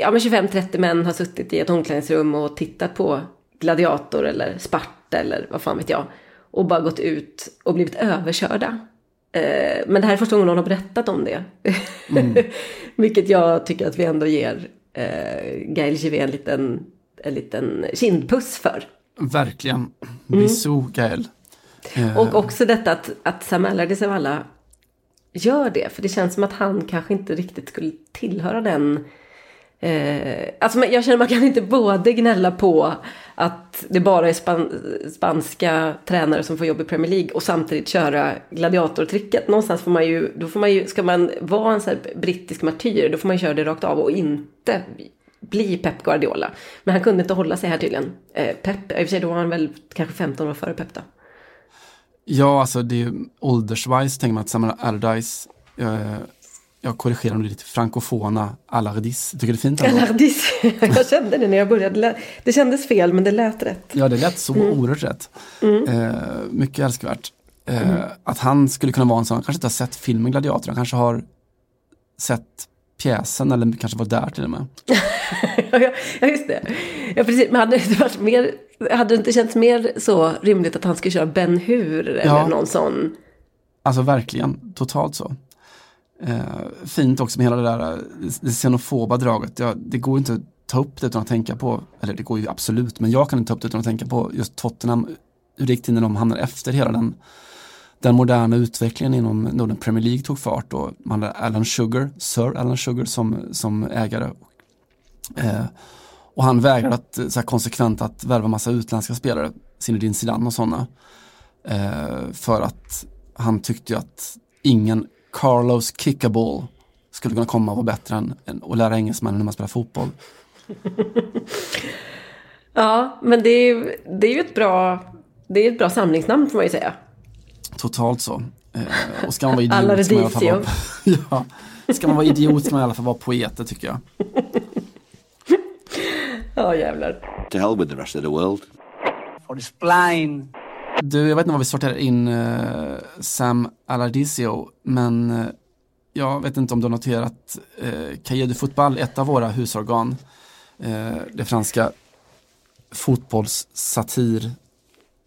ja men 25-30 män har suttit i ett omklädningsrum och tittat på Gladiator eller Sparta eller vad fan vet jag, och bara gått ut och blivit överkörda. Eh, Men det här är första gången någon har berättat om det. Vilket jag tycker att vi ändå ger eh, Gael Givet en liten, en liten kindpuss för. Verkligen. Bisou Gael. Eh, Och också detta att, att Sam Allardyce av alla gör det. För det känns som att han kanske inte riktigt skulle tillhöra den... Eh, alltså jag känner att man kan inte både gnälla på att det bara är span, spanska tränare som får jobb i Premier League och samtidigt köra gladiatortricket. Någonstans får man ju, då får man ju, ska man vara en här brittisk martyr, då får man köra det rakt av och inte bli Pep Guardiola. Men han kunde inte hålla sig här tydligen. Eh, Pep, i och för sig då var han väl kanske 15 år före Pep då. Ja, alltså det är ju ålderswise tänker man att Samuel Allardyce, eh, jag korrigerar nu lite, frankofona Allardyce. Tycker du det är fint? ändå? Galardis. Jag kände det när jag började. Det kändes fel men det lät rätt. Ja, det lät så oerhört rätt. Eh, mycket älskvärt. Eh, Att han skulle kunna vara en sån, han kanske inte har sett filmen Gladiator, han kanske har sett pjäsen eller kanske var där till och med. Ja, just det. Ja, precis. Men hade det, inte varit mer, hade det inte känts mer så rimligt att han skulle köra Ben Hur eller Ja. någon sån? Alltså verkligen, totalt så. Eh, fint också med hela det där det xenofoba draget. Ja, det går inte att ta upp det utan att tänka på, eller det går ju absolut, men jag kan inte ta upp det utan att tänka på just Tottenham, hur det gick till när de hamnade efter hela den, den moderna utvecklingen inom Norden Premier League tog fart och man hade Alan Sugar, Sir Alan Sugar som, som ägare. Eh, och han vägrade att, eh, så här konsekvent att värva massa utländska spelare, Zinedine Zidane och sådana. Eh, för att han tyckte ju att ingen Carlos Kickaball skulle kunna komma och vara bättre än, än att lära engelsmännen hur man spelar fotboll. Ja, men det är, ju- det är ju ett bra, det är ett bra samlingsnamn får man ju säga. Totalt så. Eh, och ska man vara idiot Alla ska man i alla fall vara, ja, ska man vara idiot ska man i alla fall vara poet, det tycker jag. Ja, jävlar. To hell with the rest of the world. Du, jag vet inte vad vi sorterar in eh, Sam Allardicio, men eh, jag vet inte om du har noterat eh, Cahiers de Football, ett av våra husorgan, eh, det franska fotbollssatir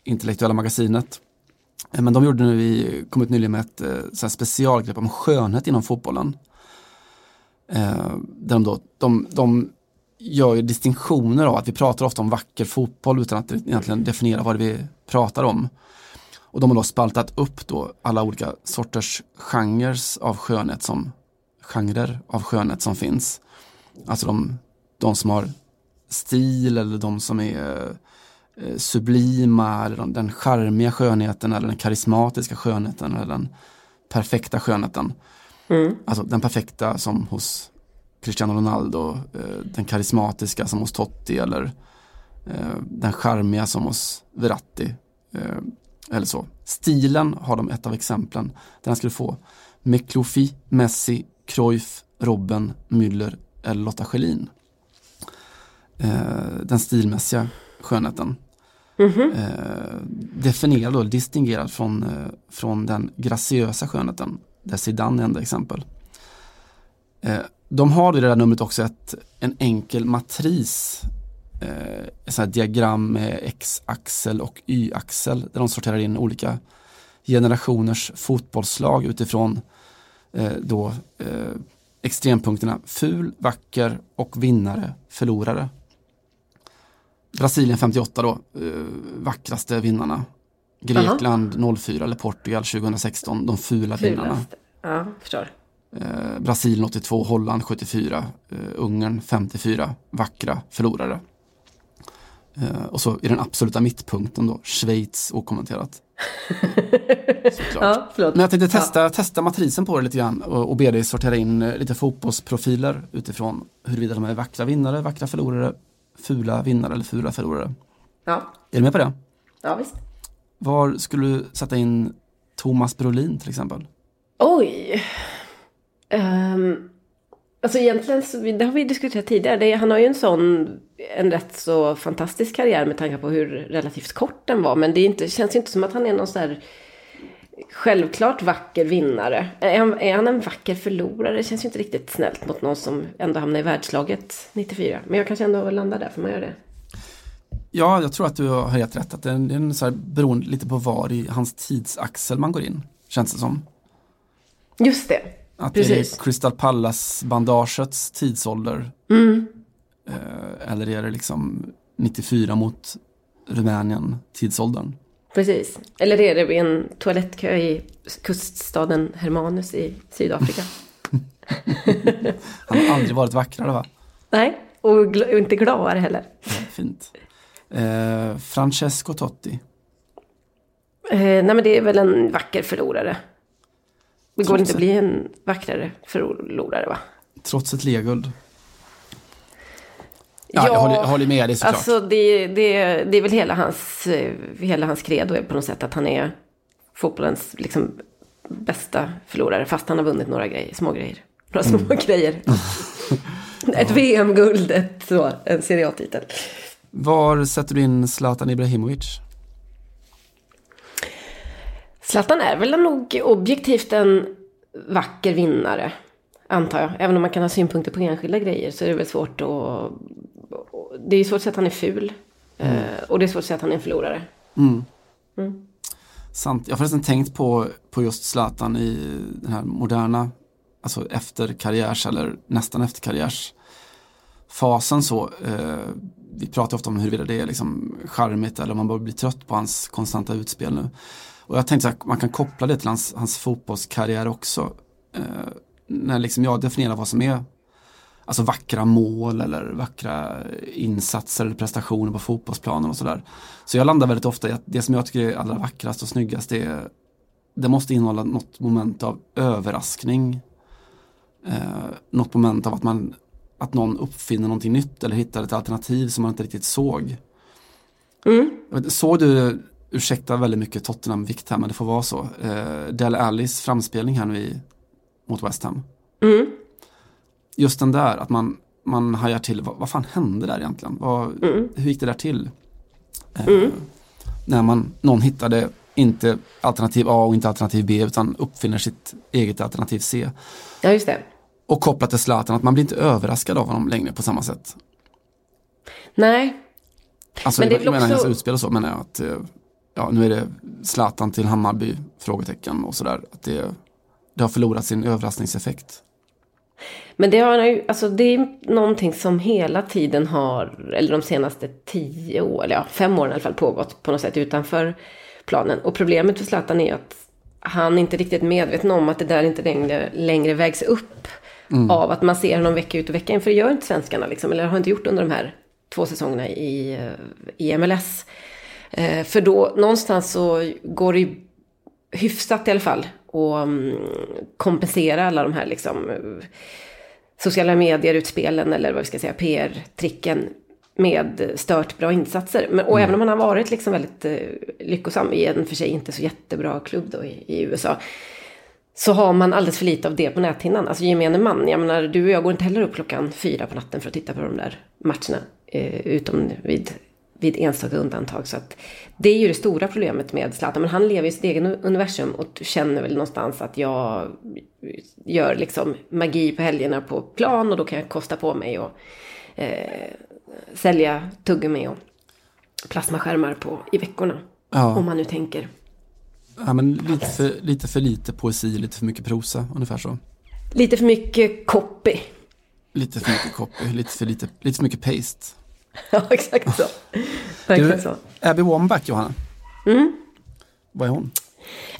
intellektuella magasinet. Eh, men de gjorde nu, vi kom ut nyligen med ett eh, så här specialgrepp om skönhet inom fotbollen. Eh, där de, då, de, de gör ju distinktioner av att vi pratar ofta om vacker fotboll utan att egentligen definiera vad det vi pratar om. Och de har då spaltat upp då alla olika sorters genrer av skönhet som genrer av skönhet som finns. Alltså de, de som har stil eller de som är eh, sublima eller de, den charmiga skönheten eller den karismatiska skönheten eller den perfekta skönheten. Alltså den perfekta som hos Cristiano Ronaldo, eh, den karismatiska som hos Totti eller eh, den charmiga som hos Verratti. Eh, eller så. Stilen har de ett av exemplen. Den skulle få Meklofi, Messi, Cruyff, Robben, Müller eller Lotta Schelin. Eh, den stilmässiga skönheten. Eh, definierad och distingerad från, eh, från den graciösa skönheten. Där Zidane är enda exempel. Eh, de har i det där numret också ett, en enkel matris. Eh, ett sånt diagram med x-axel och y-axel. Där de sorterar in olika generationers fotbollslag utifrån eh, då eh, extrempunkterna ful, vacker och vinnare, förlorare. Brasilien 58 då, eh, vackraste vinnarna. Grekland 04 eller Portugal 2016, de fula vinnarna. Fulast. Ja, förstår. Eh, Brasilien 82, Holland 74, eh, Ungern 54, vackra förlorare. Eh, och så i den absoluta mittpunkten då, Schweiz okommenterat. Ja, förlåt. Men jag tänkte testa, testa matrisen på det lite grann och, och be dig sortera in eh, lite fotbollsprofiler utifrån huruvida de är vackra vinnare, vackra förlorare, fula vinnare eller fula förlorare. Ja, Är du med på det? ja visst. Var skulle du sätta in Thomas Brolin till exempel? Oj. Ehm, Alltså egentligen, så, det har vi diskuterat tidigare. Det, han har ju en sån, en rätt så fantastisk karriär med tanke på hur relativt kort den var. Men det inte, känns ju inte som att han är någon sån där självklart vacker vinnare. Är han, är han en vacker förlorare? Det känns ju inte riktigt snällt mot någon som ändå hamnar i världslaget 94. Men jag kanske ändå landar där, för man gör det. Ja, jag tror att du har helt rätt. Att det är en, så här, beroende lite på var i hans tidsaxel man går in. Känns det som. Just det. Att Precis. det är Crystal Palace-bandagets tidsålder. Mm. Eh, eller är det liksom 94 mot Rumänien tidsåldern? Precis. Eller är det vid en toalettkö i kuststaden Hermanus i Sydafrika? Han har aldrig varit vackrare va? Nej, och, gl- och inte gladare heller. Ja, fint. Eh, Francesco Totti. Eh, nej men det är väl en vacker förlorare. Det går Trots inte att det. bli en vackrare förlorare va? Trots ett leguld. Ja, jag håller, jag håller med dig såklart. Alltså det, det, det är väl hela hans, hela hans credo på något sätt att han är fotbollens liksom, bästa förlorare. Fast han har vunnit några grejer, små grejer. Några små Mm. grejer. Ett VM-guld, ett, så, en Serie A-titel. Var sätter du in Zlatan Ibrahimovic? Zlatan är väl nog objektivt en vacker vinnare, antar jag. Även om man kan ha synpunkter på enskilda grejer så är det väl svårt att... Det är svårt att säga att han är ful. Eh, Och det är svårt att säga att han är en förlorare. Sant. Jag har förresten tänkt på, på just Zlatan i den här moderna, alltså efter karriärs eller nästan efter karriärsfasen så. Eh, vi pratar ofta om huruvida det är liksom charmigt eller om man börjar bli trött på hans konstanta utspel nu. Och jag tänkte att man kan koppla det till hans, hans fotbollskarriär också. Eh, när liksom jag definierar vad som är alltså vackra mål eller vackra insatser eller prestationer på fotbollsplanen och sådär. Så jag landar väldigt ofta i att det som jag tycker är allra vackrast och snyggast det är det måste innehålla något moment av överraskning. Eh, något moment av att man att någon uppfinner någonting nytt eller hittar ett alternativ som man inte riktigt såg. Vet, Såg du, ursäkta väldigt mycket Tottenham-vikt här men det får vara så, eh, Del Allis framspelning här nu i, mot West Ham? Just den där, att man, man hajar till, vad, vad fan hände där egentligen? Vad, Hur gick det där till? Eh, när man, någon hittade inte alternativ A och inte alternativ B utan uppfinner sitt eget alternativ C. Ja, just det. Och kopplat till Zlatan, att man blir inte överraskad av honom längre på samma sätt. Nej, Alltså, Men det är jag väl menar också- hans utspel och så menar jag att, eh, ja nu är det Zlatan till Hammarby, frågetecken och sådär. Att det, det har förlorat sin överraskningseffekt. Men det, har ju, alltså det är någonting som hela tiden har, eller de senaste tio år, eller ja, fem åren i alla fall, pågått på något sätt utanför planen. Och problemet för Zlatan är att han inte riktigt medveten om att det där inte längre, längre vägs upp av att man ser honom vecka ut och vecka in. För det gör inte svenskarna, liksom, eller har inte gjort under de här två säsongerna i, eh, i MLS. Eh, för då, någonstans så går det ju hyfsat i alla fall och mm, kompensera alla de här liksom sociala medier-utspelen eller vad vi ska säga PR-tricken med stört bra insatser. Men, och även om han har varit liksom väldigt eh, lyckosam i en för sig inte så jättebra klubb då i, i USA. Så har man alldeles för lite av det på näthinnan. Alltså gemene man. Jag menar, du och jag går inte heller upp klockan fyra på natten för att titta på de där matcherna. Eh, utom vid, vid enstaka undantag. Så att det är ju det stora problemet med Zlatan. Men han lever i sitt egen universum och känner väl någonstans att jag gör liksom magi på helgerna på plan. Och då kan jag kosta på mig och eh, sälja tuggummi och plasmaskärmar på, i veckorna. Ja. Om man nu tänker. Ja, men lite, för, lite för lite poesi, lite för mycket prosa, ungefär så. Lite för mycket copy. Lite för mycket copy, lite för, lite, lite för mycket paste. Ja, exakt så. Verkligen Du, så. Abby Wambach, Johanna. Mm. Vad är hon?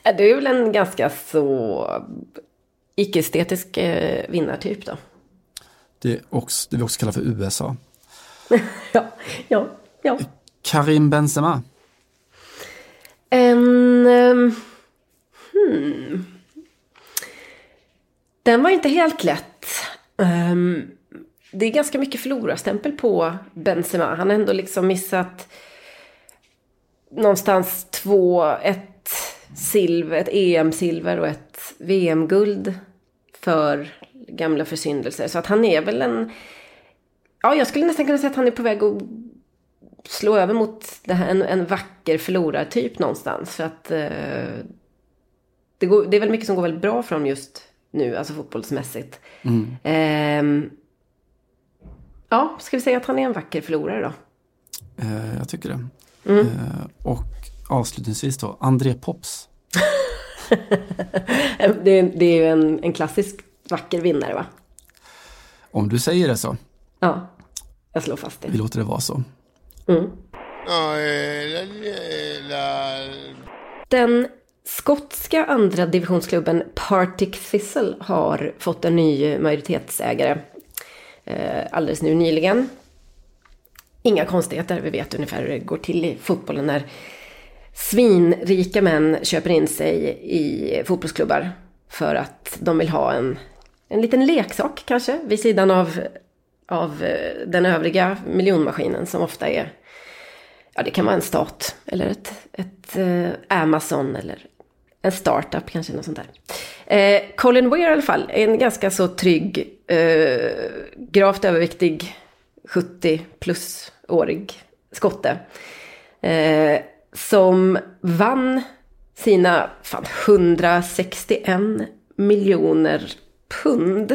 Ja, Det är väl en ganska så icke-estetisk eh, vinnartyp då. Det är också, det vi också kallar för USA. Ja, ja, ja. Karim Benzema. En... ehm, hmm. Den var inte helt lätt. Ehm, det är ganska mycket förlorarstämpel på Benzema. Han har ändå liksom missat någonstans två, ett silver, ett EM-silver och ett VM-guld för gamla försyndelser. Så att han är väl en... Ja, jag skulle nästan kunna säga att han är på väg att slå över mot det här, en, en vacker förlorartyp någonstans. För att eh, det, går, det är väl mycket som går väldigt bra för honom just nu, alltså fotbollsmässigt. Mm. Ehm, ja, ska vi säga att han är en vacker förlorare då? Eh, jag tycker det. Mm. Eh, och avslutningsvis då, André Pops. det, det är ju en, en klassisk vacker vinnare va? Om du säger det så, Ja, jag slår fast det. vi låter det vara så. Mm. Den skotska andra divisionsklubben Partick Thistle har fått en ny majoritetsägare eh, alldeles nu nyligen. Inga konstigheter, vi vet ungefär hur det går till i fotbollen när svinrika män köper in sig i fotbollsklubbar för att de vill ha en, en liten leksak kanske vid sidan av, av eh, den övriga miljonmaskinen som ofta är Ja, det kan vara en stat eller ett, ett eh, Amazon eller en startup kanske, något sånt där. Eh, Colin Weir i alla fall, är en ganska så trygg, eh, gravt överviktig, 70 plus-årig skotte. Eh, som vann sina fan, 161 miljoner pund.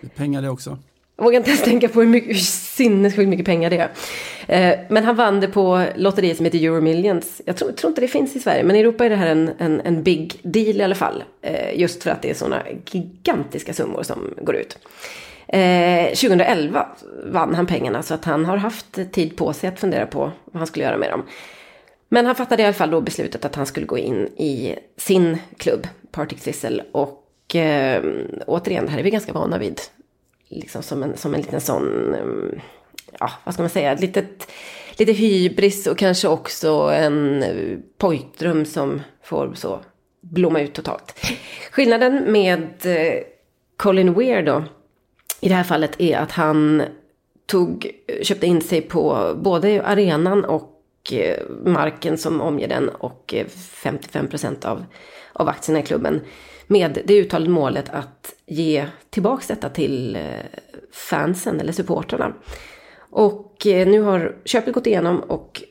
Det pengar det också. Jag vågar inte ens tänka på hur, mycket, hur sinnessjukt mycket pengar det är. Eh, men han vann det på lotteriet som heter Euromillions. Jag tror, tror inte det finns i Sverige, men i Europa är det här en, en, en big deal i alla fall. Eh, just för att det är sådana gigantiska summor som går ut. Eh, 2011 vann han pengarna så att han har haft tid på sig att fundera på vad han skulle göra med dem. Men han fattade i alla fall då beslutet att han skulle gå in i sin klubb, Partick Thistle. Och eh, återigen, det här är vi ganska vana vid liksom som en, som en liten sån, ja vad ska man säga, litet, lite hybris och kanske också en pojkdröm som får så blomma ut totalt. Skillnaden med eh, Colin Weir då, i det här fallet är att han tog, köpte in sig på både arenan och eh, marken som omger den och eh, 55 procent av, av aktierna i klubben med det uttalade målet att ge tillbaks detta till eh, fansen eller supportrarna. Och eh, nu har köpet gått igenom och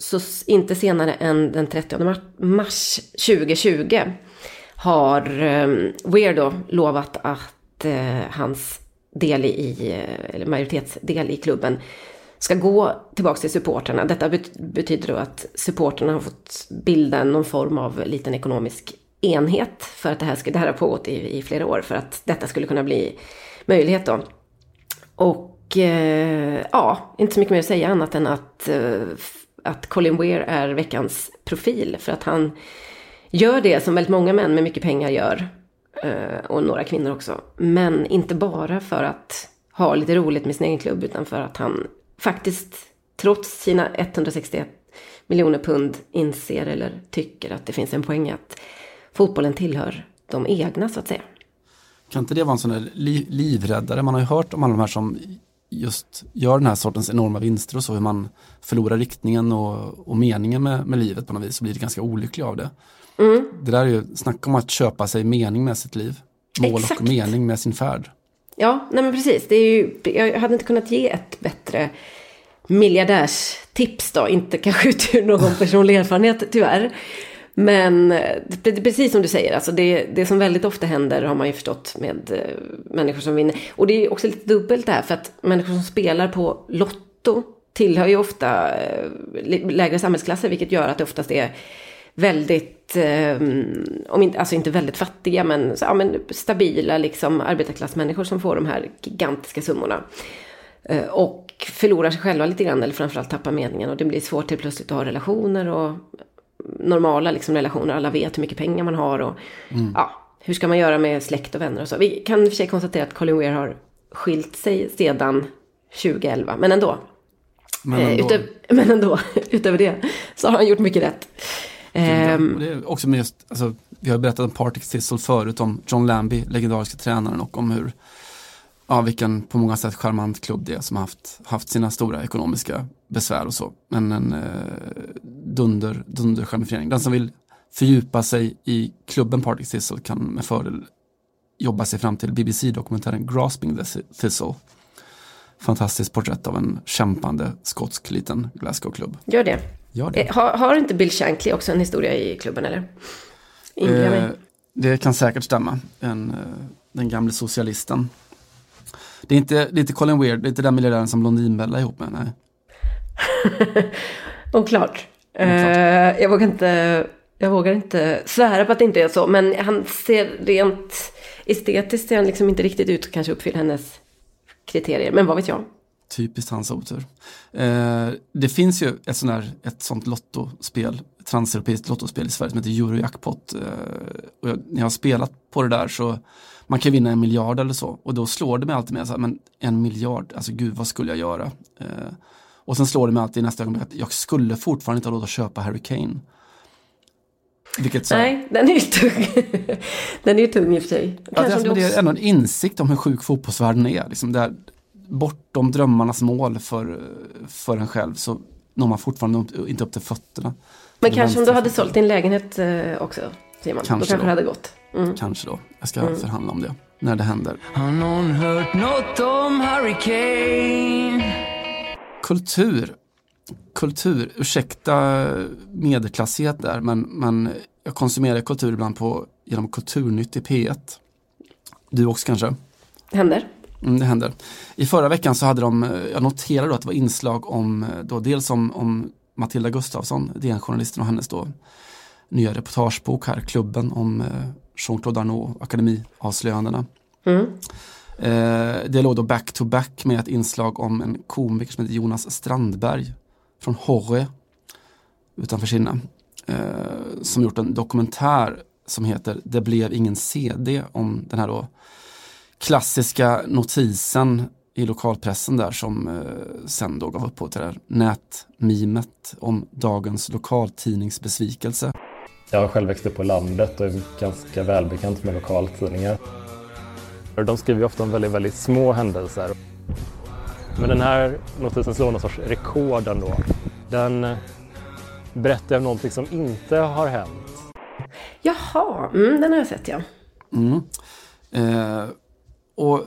så inte senare än den 30 mars 2020 har ehm, Weir då lovat att eh, hans del i, eller majoritetsdel i klubben ska gå tillbaka till supportrarna. Detta betyder då att supportrarna har fått bilda någon form av liten ekonomisk enhet för att det här, ska, det här har pågått i, i flera år för att detta skulle kunna bli möjlighet då. Och eh, ja, inte så mycket mer att säga annat än att, eh, att Colin Weir är veckans profil för att han gör det som väldigt många män med mycket pengar gör. Eh, och några kvinnor också. Men inte bara för att ha lite roligt med sin egen klubb utan för att han faktiskt trots sina 161 miljoner pund inser eller tycker att det finns en poäng att fotbollen tillhör de egna så att säga. Kan inte det vara en sån där li livräddare? Man har ju hört om alla de här som just gör den här sortens enorma vinster och så, hur man förlorar riktningen och, och meningen med, med livet på något vis, så blir ganska olycklig av det. Mm. Det där är ju, snacka om att köpa sig mening med sitt liv. Mål Exakt. och mening med sin färd. Ja, nej men precis. Det är ju, jag hade inte kunnat ge ett bättre miljardärstips då. Inte kanske utifrån någon personlig erfarenhet tyvärr. Men eh, precis som du säger, alltså det, det som väldigt ofta händer har man ju förstått med eh, människor som vinner. Och det är också lite dubbelt det här, för att människor som spelar på Lotto tillhör ju ofta eh, lägre samhällsklasser, vilket gör att det oftast är väldigt, ehm, om inte, alltså inte väldigt fattiga, men, så, ja, men stabila liksom, arbetarklassmänniskor som får de här gigantiska summorna. Och förlorar sig själva lite grann, eller framförallt tappar meningen. Och det blir svårt till plötsligt att ha relationer och normala liksom, relationer. Alla vet hur mycket pengar man har och ja, hur ska man göra med släkt och vänner och så. Vi kan i och för sig konstatera att Colin Weir har skilt sig sedan 2011, men ändå. Men Eh, ändå. utöv, men ändå, utöver det så har han gjort mycket rätt. Ehm, det är också med just, alltså, vi har berättat om Partick Thistle förut, om John Lambie, legendariska tränaren och om hur, ja vilken på många sätt charmant klubb det är som har haft, haft sina stora ekonomiska besvär och så. Men en eh, dunder, dunder förening. Den som vill fördjupa sig i klubben Partick Thistle kan med fördel jobba sig fram till BBC-dokumentären Grasping the Thistle. Fantastiskt porträtt av en kämpande skotsk liten Glasgow-klubb. Gör det. Gör det. Eh, Har, har inte Bill Shankly också en historia i klubben eller? Eh, det kan säkert stämma. En, eh, den gamle socialisten. Det är, inte, det är inte Colin Weird, det är inte den miljardären som Blondinbella är ihop med. Nej. Oklart. Eh, jag, vågar inte, jag vågar inte svära på att det inte är så. Men han ser rent estetiskt ser han liksom inte riktigt ut att kanske uppfylla hennes kriterier. Men vad vet jag? Typiskt hans otur. Eh, det finns ju ett, sån här, ett sånt lottospel, transeuropeiskt lottospel i Sverige som heter Eurojackpot. Eh, och jag, när jag har spelat på det där så man kan vinna en miljard eller så och då slår det mig alltid med så här, men en miljard, alltså gud vad skulle jag göra? Eh, och sen slår det mig alltid i nästa ögonblick att jag skulle fortfarande inte ha råd att köpa Harry Kane. Vilket så Nej, den är ju tung. den är ju tung i och för sig. Ja, det, alltså, du det också- är ändå en insikt om hur sjuk fotbollsvärlden är. Liksom där, bortom drömmarnas mål för, för en själv så når man fortfarande inte upp till fötterna. Men kanske om du hade sålt din lägenhet eh, också, Simon. Kanske då kanske då. det hade gått. Mm. Kanske då. Jag ska förhandla om det när det händer. Har någon hört något om Hurricane? Kultur. Kultur, ursäkta medelklassighet där men, men jag konsumerar kultur ibland på, genom Kulturnytt i P1. Du också kanske? Händer. Mm, det händer. I förra veckan så hade de, jag noterade då att det var inslag om, då dels om, om Matilda Gustafsson, DN-journalisten och hennes då nya reportagebok här, Klubben om eh, Jean-Claude Arnault, akademiavslöjandena. Mm. Eh, det låg då back to back med ett inslag om en komiker som heter Jonas Strandberg från Horre utanför Kinna. Eh, som gjort en dokumentär som heter Det blev ingen CD om den här då klassiska notisen i lokalpressen där som eh, sen då gav upphov till det här nätmimet om dagens lokaltidningsbesvikelse. Jag har själv växt upp på landet och är ganska välbekant med lokaltidningar. De skriver ju ofta om väldigt, väldigt små händelser. Men den här notisen slår någon sorts rekord ändå. Den eh, berättar om någonting som inte har hänt. Jaha, mm, den har jag sett ja. Mm. Eh, och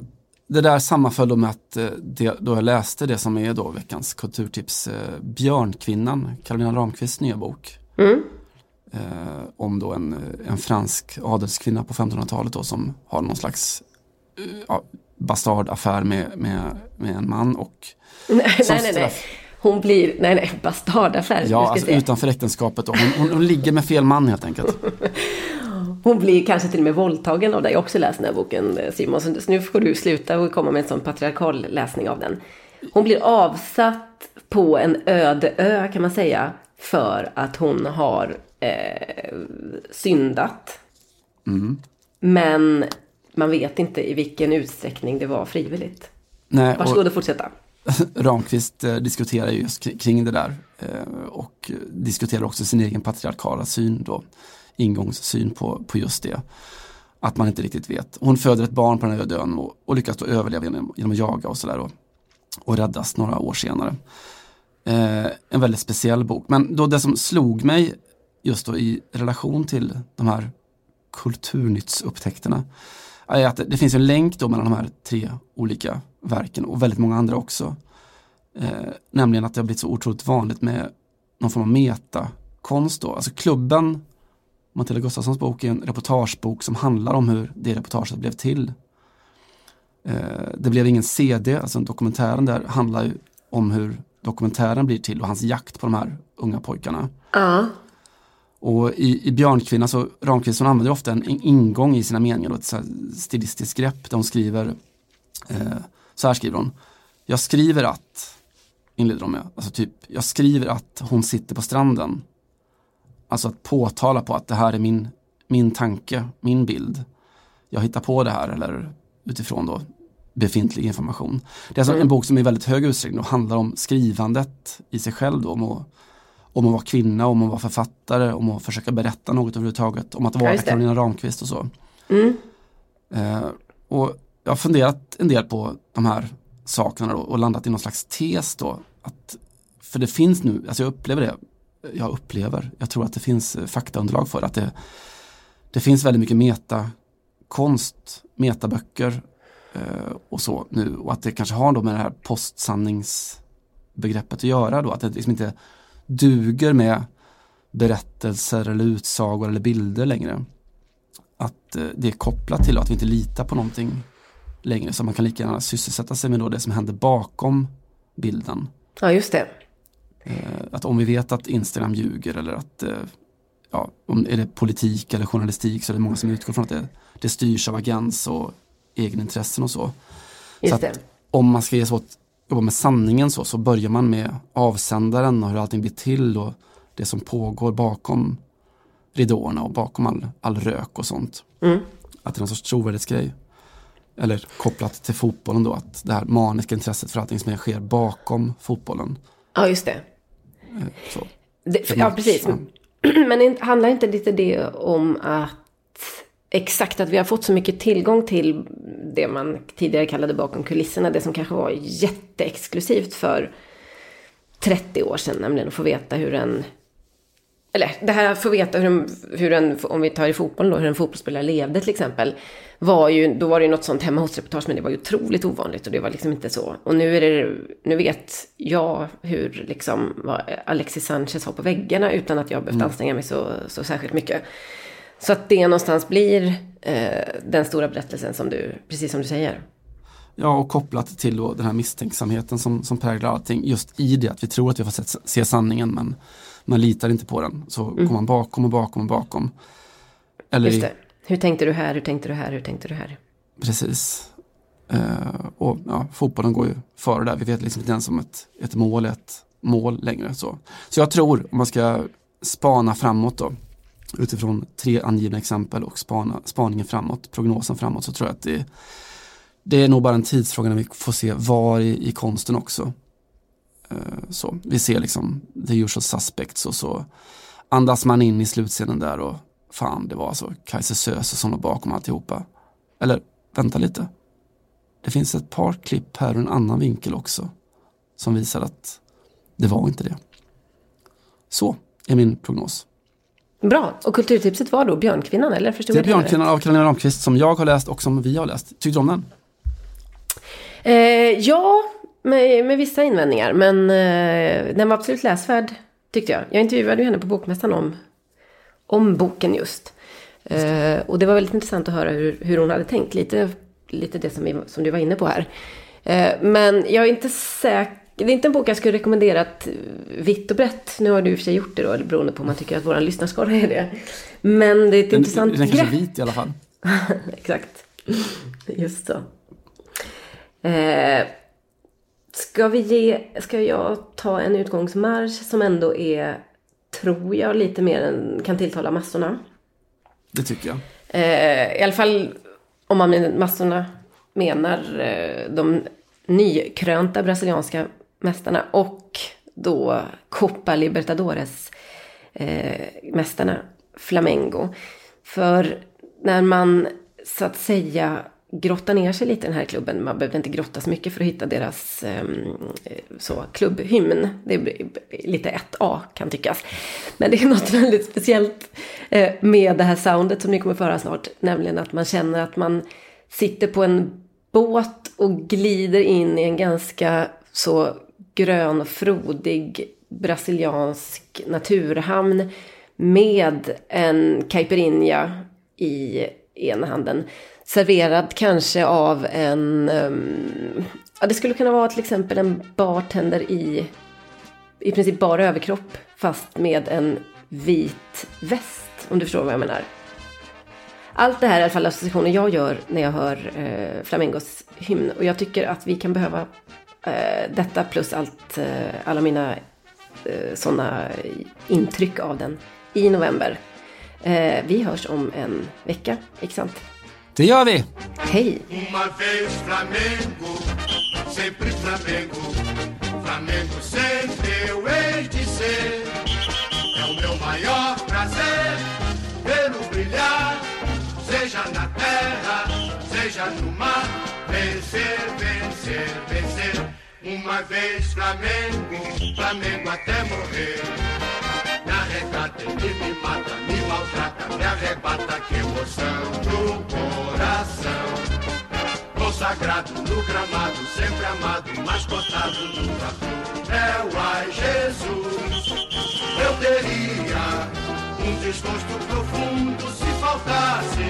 det där sammanföll då med att eh, det, då jag läste det som är då veckans kulturtips, eh, Björnkvinnan, Carolina Ramqvists nya bok. Mm. Eh, om då en, en fransk adelskvinna på 1500-talet då som har någon slags eh, ja, bastardaffär med, med, med en man och Nej, nej, nej, nej. Hon blir, nej, nej, bastardaffär. Ja, alltså se. utanför äktenskapet. Hon, hon, hon ligger med fel man helt enkelt. Hon blir kanske till och med våldtagen av dig. Jag också läst den här boken eh, Simon. Så nu får du sluta och komma med en sån patriarkal läsning av den. Hon blir avsatt på en öde ö kan man säga. För att hon har eh, syndat. Mm. Men man vet inte i vilken utsträckning det var frivilligt. Nej, och- Varsågod att fortsätta. Ramqvist eh, diskuterar ju just kring- det där eh, och diskuterar också sin egen patriarkala syn då, ingångssyn på, på just det. Att man inte riktigt vet. Hon föder ett barn på den här öde ön och, och lyckas då överleva genom, genom att jaga och sådär och, och räddas några år senare. Eh, en väldigt speciell bok. Men då det som slog mig just då i relation till de här kulturnyttsupptäckterna är att det, finns en länk då mellan de här tre olika verken och väldigt många andra också. Eh, nämligen att det har blivit så otroligt vanligt med någon form av metakonst då. Alltså klubben, Matilda Gustafssons bok är en reportagebok som handlar om hur det reportaget blev till. Eh, det blev ingen CD, alltså dokumentären där handlar ju om hur dokumentären blir till och hans jakt på de här unga pojkarna. Uh. Och i, i Björnkvinna så Ramqvist hon använder ofta en in- ingång i sina meningar, då, ett så stilistiskt grepp där hon skriver eh, så här skriver hon. Jag skriver att, inleder de med, alltså typ, jag skriver att hon sitter på stranden. Alltså att påtala på att det här är min, min tanke, min bild. Jag hittar på det här eller utifrån då befintlig information. Det är alltså en bok som i väldigt hög utsträckning handlar om skrivandet i sig själv då, om att om att vara kvinna, om att vara författare, om att försöka berätta något överhuvudtaget, om att vara. Carolina Ramqvist och så. Mm. Eh, och jag har funderat en del på de här sakerna då, och landat i någon slags tes då. Att, för det finns nu, alltså jag upplever det, jag upplever, jag tror att det finns eh, faktaunderlag för att det, det finns väldigt mycket konst, metaböcker eh, och så nu och att det kanske har då med det här postsanningsbegreppet att göra då, att det liksom inte duger med berättelser eller utsagor eller bilder längre. Att eh, det är kopplat till att vi inte litar på någonting längre så man kan lika gärna sysselsätta sig med då det som händer bakom bilden. Ja, just det. Eh, att om vi vet att Instagram ljuger eller att eh, ja, om är det politik eller journalistik så är det många som utgår från att det, det styrs av agens och egenintressen och så. Just så det. att om man ska ge sig åt, jobba med sanningen så, så börjar man med avsändaren och hur allting blir till och det som pågår bakom ridåerna och bakom all, all rök och sånt. Mm. Att det är någon sorts trovärdighetsgrej. Eller kopplat till fotbollen då, att det här maniska intresset för allting som sker bakom fotbollen. Ja, just det. Eh, Så. det För ja, precis. ja. Men handlar inte lite det om att exakt att vi har fått så mycket tillgång till det man tidigare kallade bakom kulisserna, det som kanske var jätteexklusivt för 30 år sedan, nämligen att få veta hur en eller det här att få veta hur en, hur en, om vi tar i fotbollen då, hur en fotbollsspelare levde till exempel. Var ju, då var det ju något sånt hemma hos-reportage, men det var ju otroligt ovanligt och det var liksom inte så. Och nu är det, nu vet jag hur liksom vad Alexis Sanchez har på väggarna utan att jag behövt anstränga mig så, så särskilt mycket. Så att det någonstans blir eh, den stora berättelsen som du, precis som du säger. Ja, och kopplat till då den här misstänksamheten som, som präglar allting. Just i det att vi tror att vi får se, se sanningen men man litar inte på den. Så går man bakom och bakom och bakom. Eller Just det. Hur tänkte du här, hur tänkte du här, hur tänkte du här? Precis. Eh, och ja, fotbollen går ju före där. Vi vet liksom inte ens om ett, ett mål ett mål längre. Så. så jag tror, om man ska spana framåt då, utifrån tre angivna exempel och spana, spaningen framåt, prognosen framåt, så tror jag att det, det är nog bara en tidsfråga när vi får se var i, i konsten också. Uh, så. Vi ser liksom the usual suspects och så andas man in i slutscenen där och fan det var alltså Kaiser Söse som låg bakom alltihopa. Eller vänta lite. Det finns ett par klipp här ur en annan vinkel också. Som visar att det var inte det. Så är min prognos. Bra. Och kulturtipset var då Björnkvinnan, eller? Förstod Det är? Björnkvinnan av Karolina Ramqvist som jag har läst och som vi har läst. Tyckte du om den? Eh, ja, med, med vissa invändningar. Men eh, den var absolut läsvärd, tyckte jag. Jag intervjuade ju henne på Bokmässan om, om boken just. Eh, och det var väldigt intressant att höra hur, hur hon hade tänkt. Lite, lite det som, vi, som du var inne på här. Eh, men jag är inte säker. Det är inte en bok jag skulle rekommendera att vitt och brett. Nu har du i och för sig gjort det då, beroende på om man tycker att vår lyssnarskara är det. Men det är ett Den, intressant den kanske är grepp. vit i alla fall. Exakt. Just så. Eh, ska vi ge, ska jag ta en utgångsmarsch som ändå är, tror jag, lite mer än kan tilltala massorna. Det tycker jag. Eh, I alla fall om man med massorna menar eh, de nykrönta brasilianska mästarna och då Copa Libertadores eh, mästarna Flamengo. För när man så att säga grottar ner sig lite i den här klubben, man behövde inte grotta så mycket för att hitta deras ehm, eh, så, klubbhymn. Det är lite 1A kan tyckas. Men det är något väldigt speciellt eh, med det här soundet som ni kommer få höra snart. Nämligen att man känner att man sitter på en båt och glider in i en ganska så grön och frodig brasiliansk naturhamn med en caipirinha i ena handen. Serverad kanske av en, um, ja det skulle kunna vara till exempel en bartender i i princip bara överkropp fast med en vit väst om du förstår vad jag menar. Allt det här är i alla fall associationer jag gör när jag hör eh, Flamingos hymn och jag tycker att vi kan behöva detta plus allt, eh, alla mina eh, sådana intryck av den i november. Eh, vi hörs om en vecka, inte sant? Det gör vi! Hej! Uma vez Flamengo, sempre Flamengo. Flamengo sempre eu hei de ser. É o meu maior prazer vê-lo brilhar, seja na terra, seja no mar. Vencer, vencer, vencer. Uma vez Flamengo, Flamengo até morrer. Me arrecata, ele me mata, me maltrata, me arrebata, que emoção pro coração. Consagrado no gramado, sempre amado, mas cotado no tatu. É o ai Jesus, eu teria um desgosto profundo se faltasse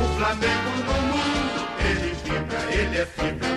o Flamengo no mundo. Ele vibra, ele é fibra,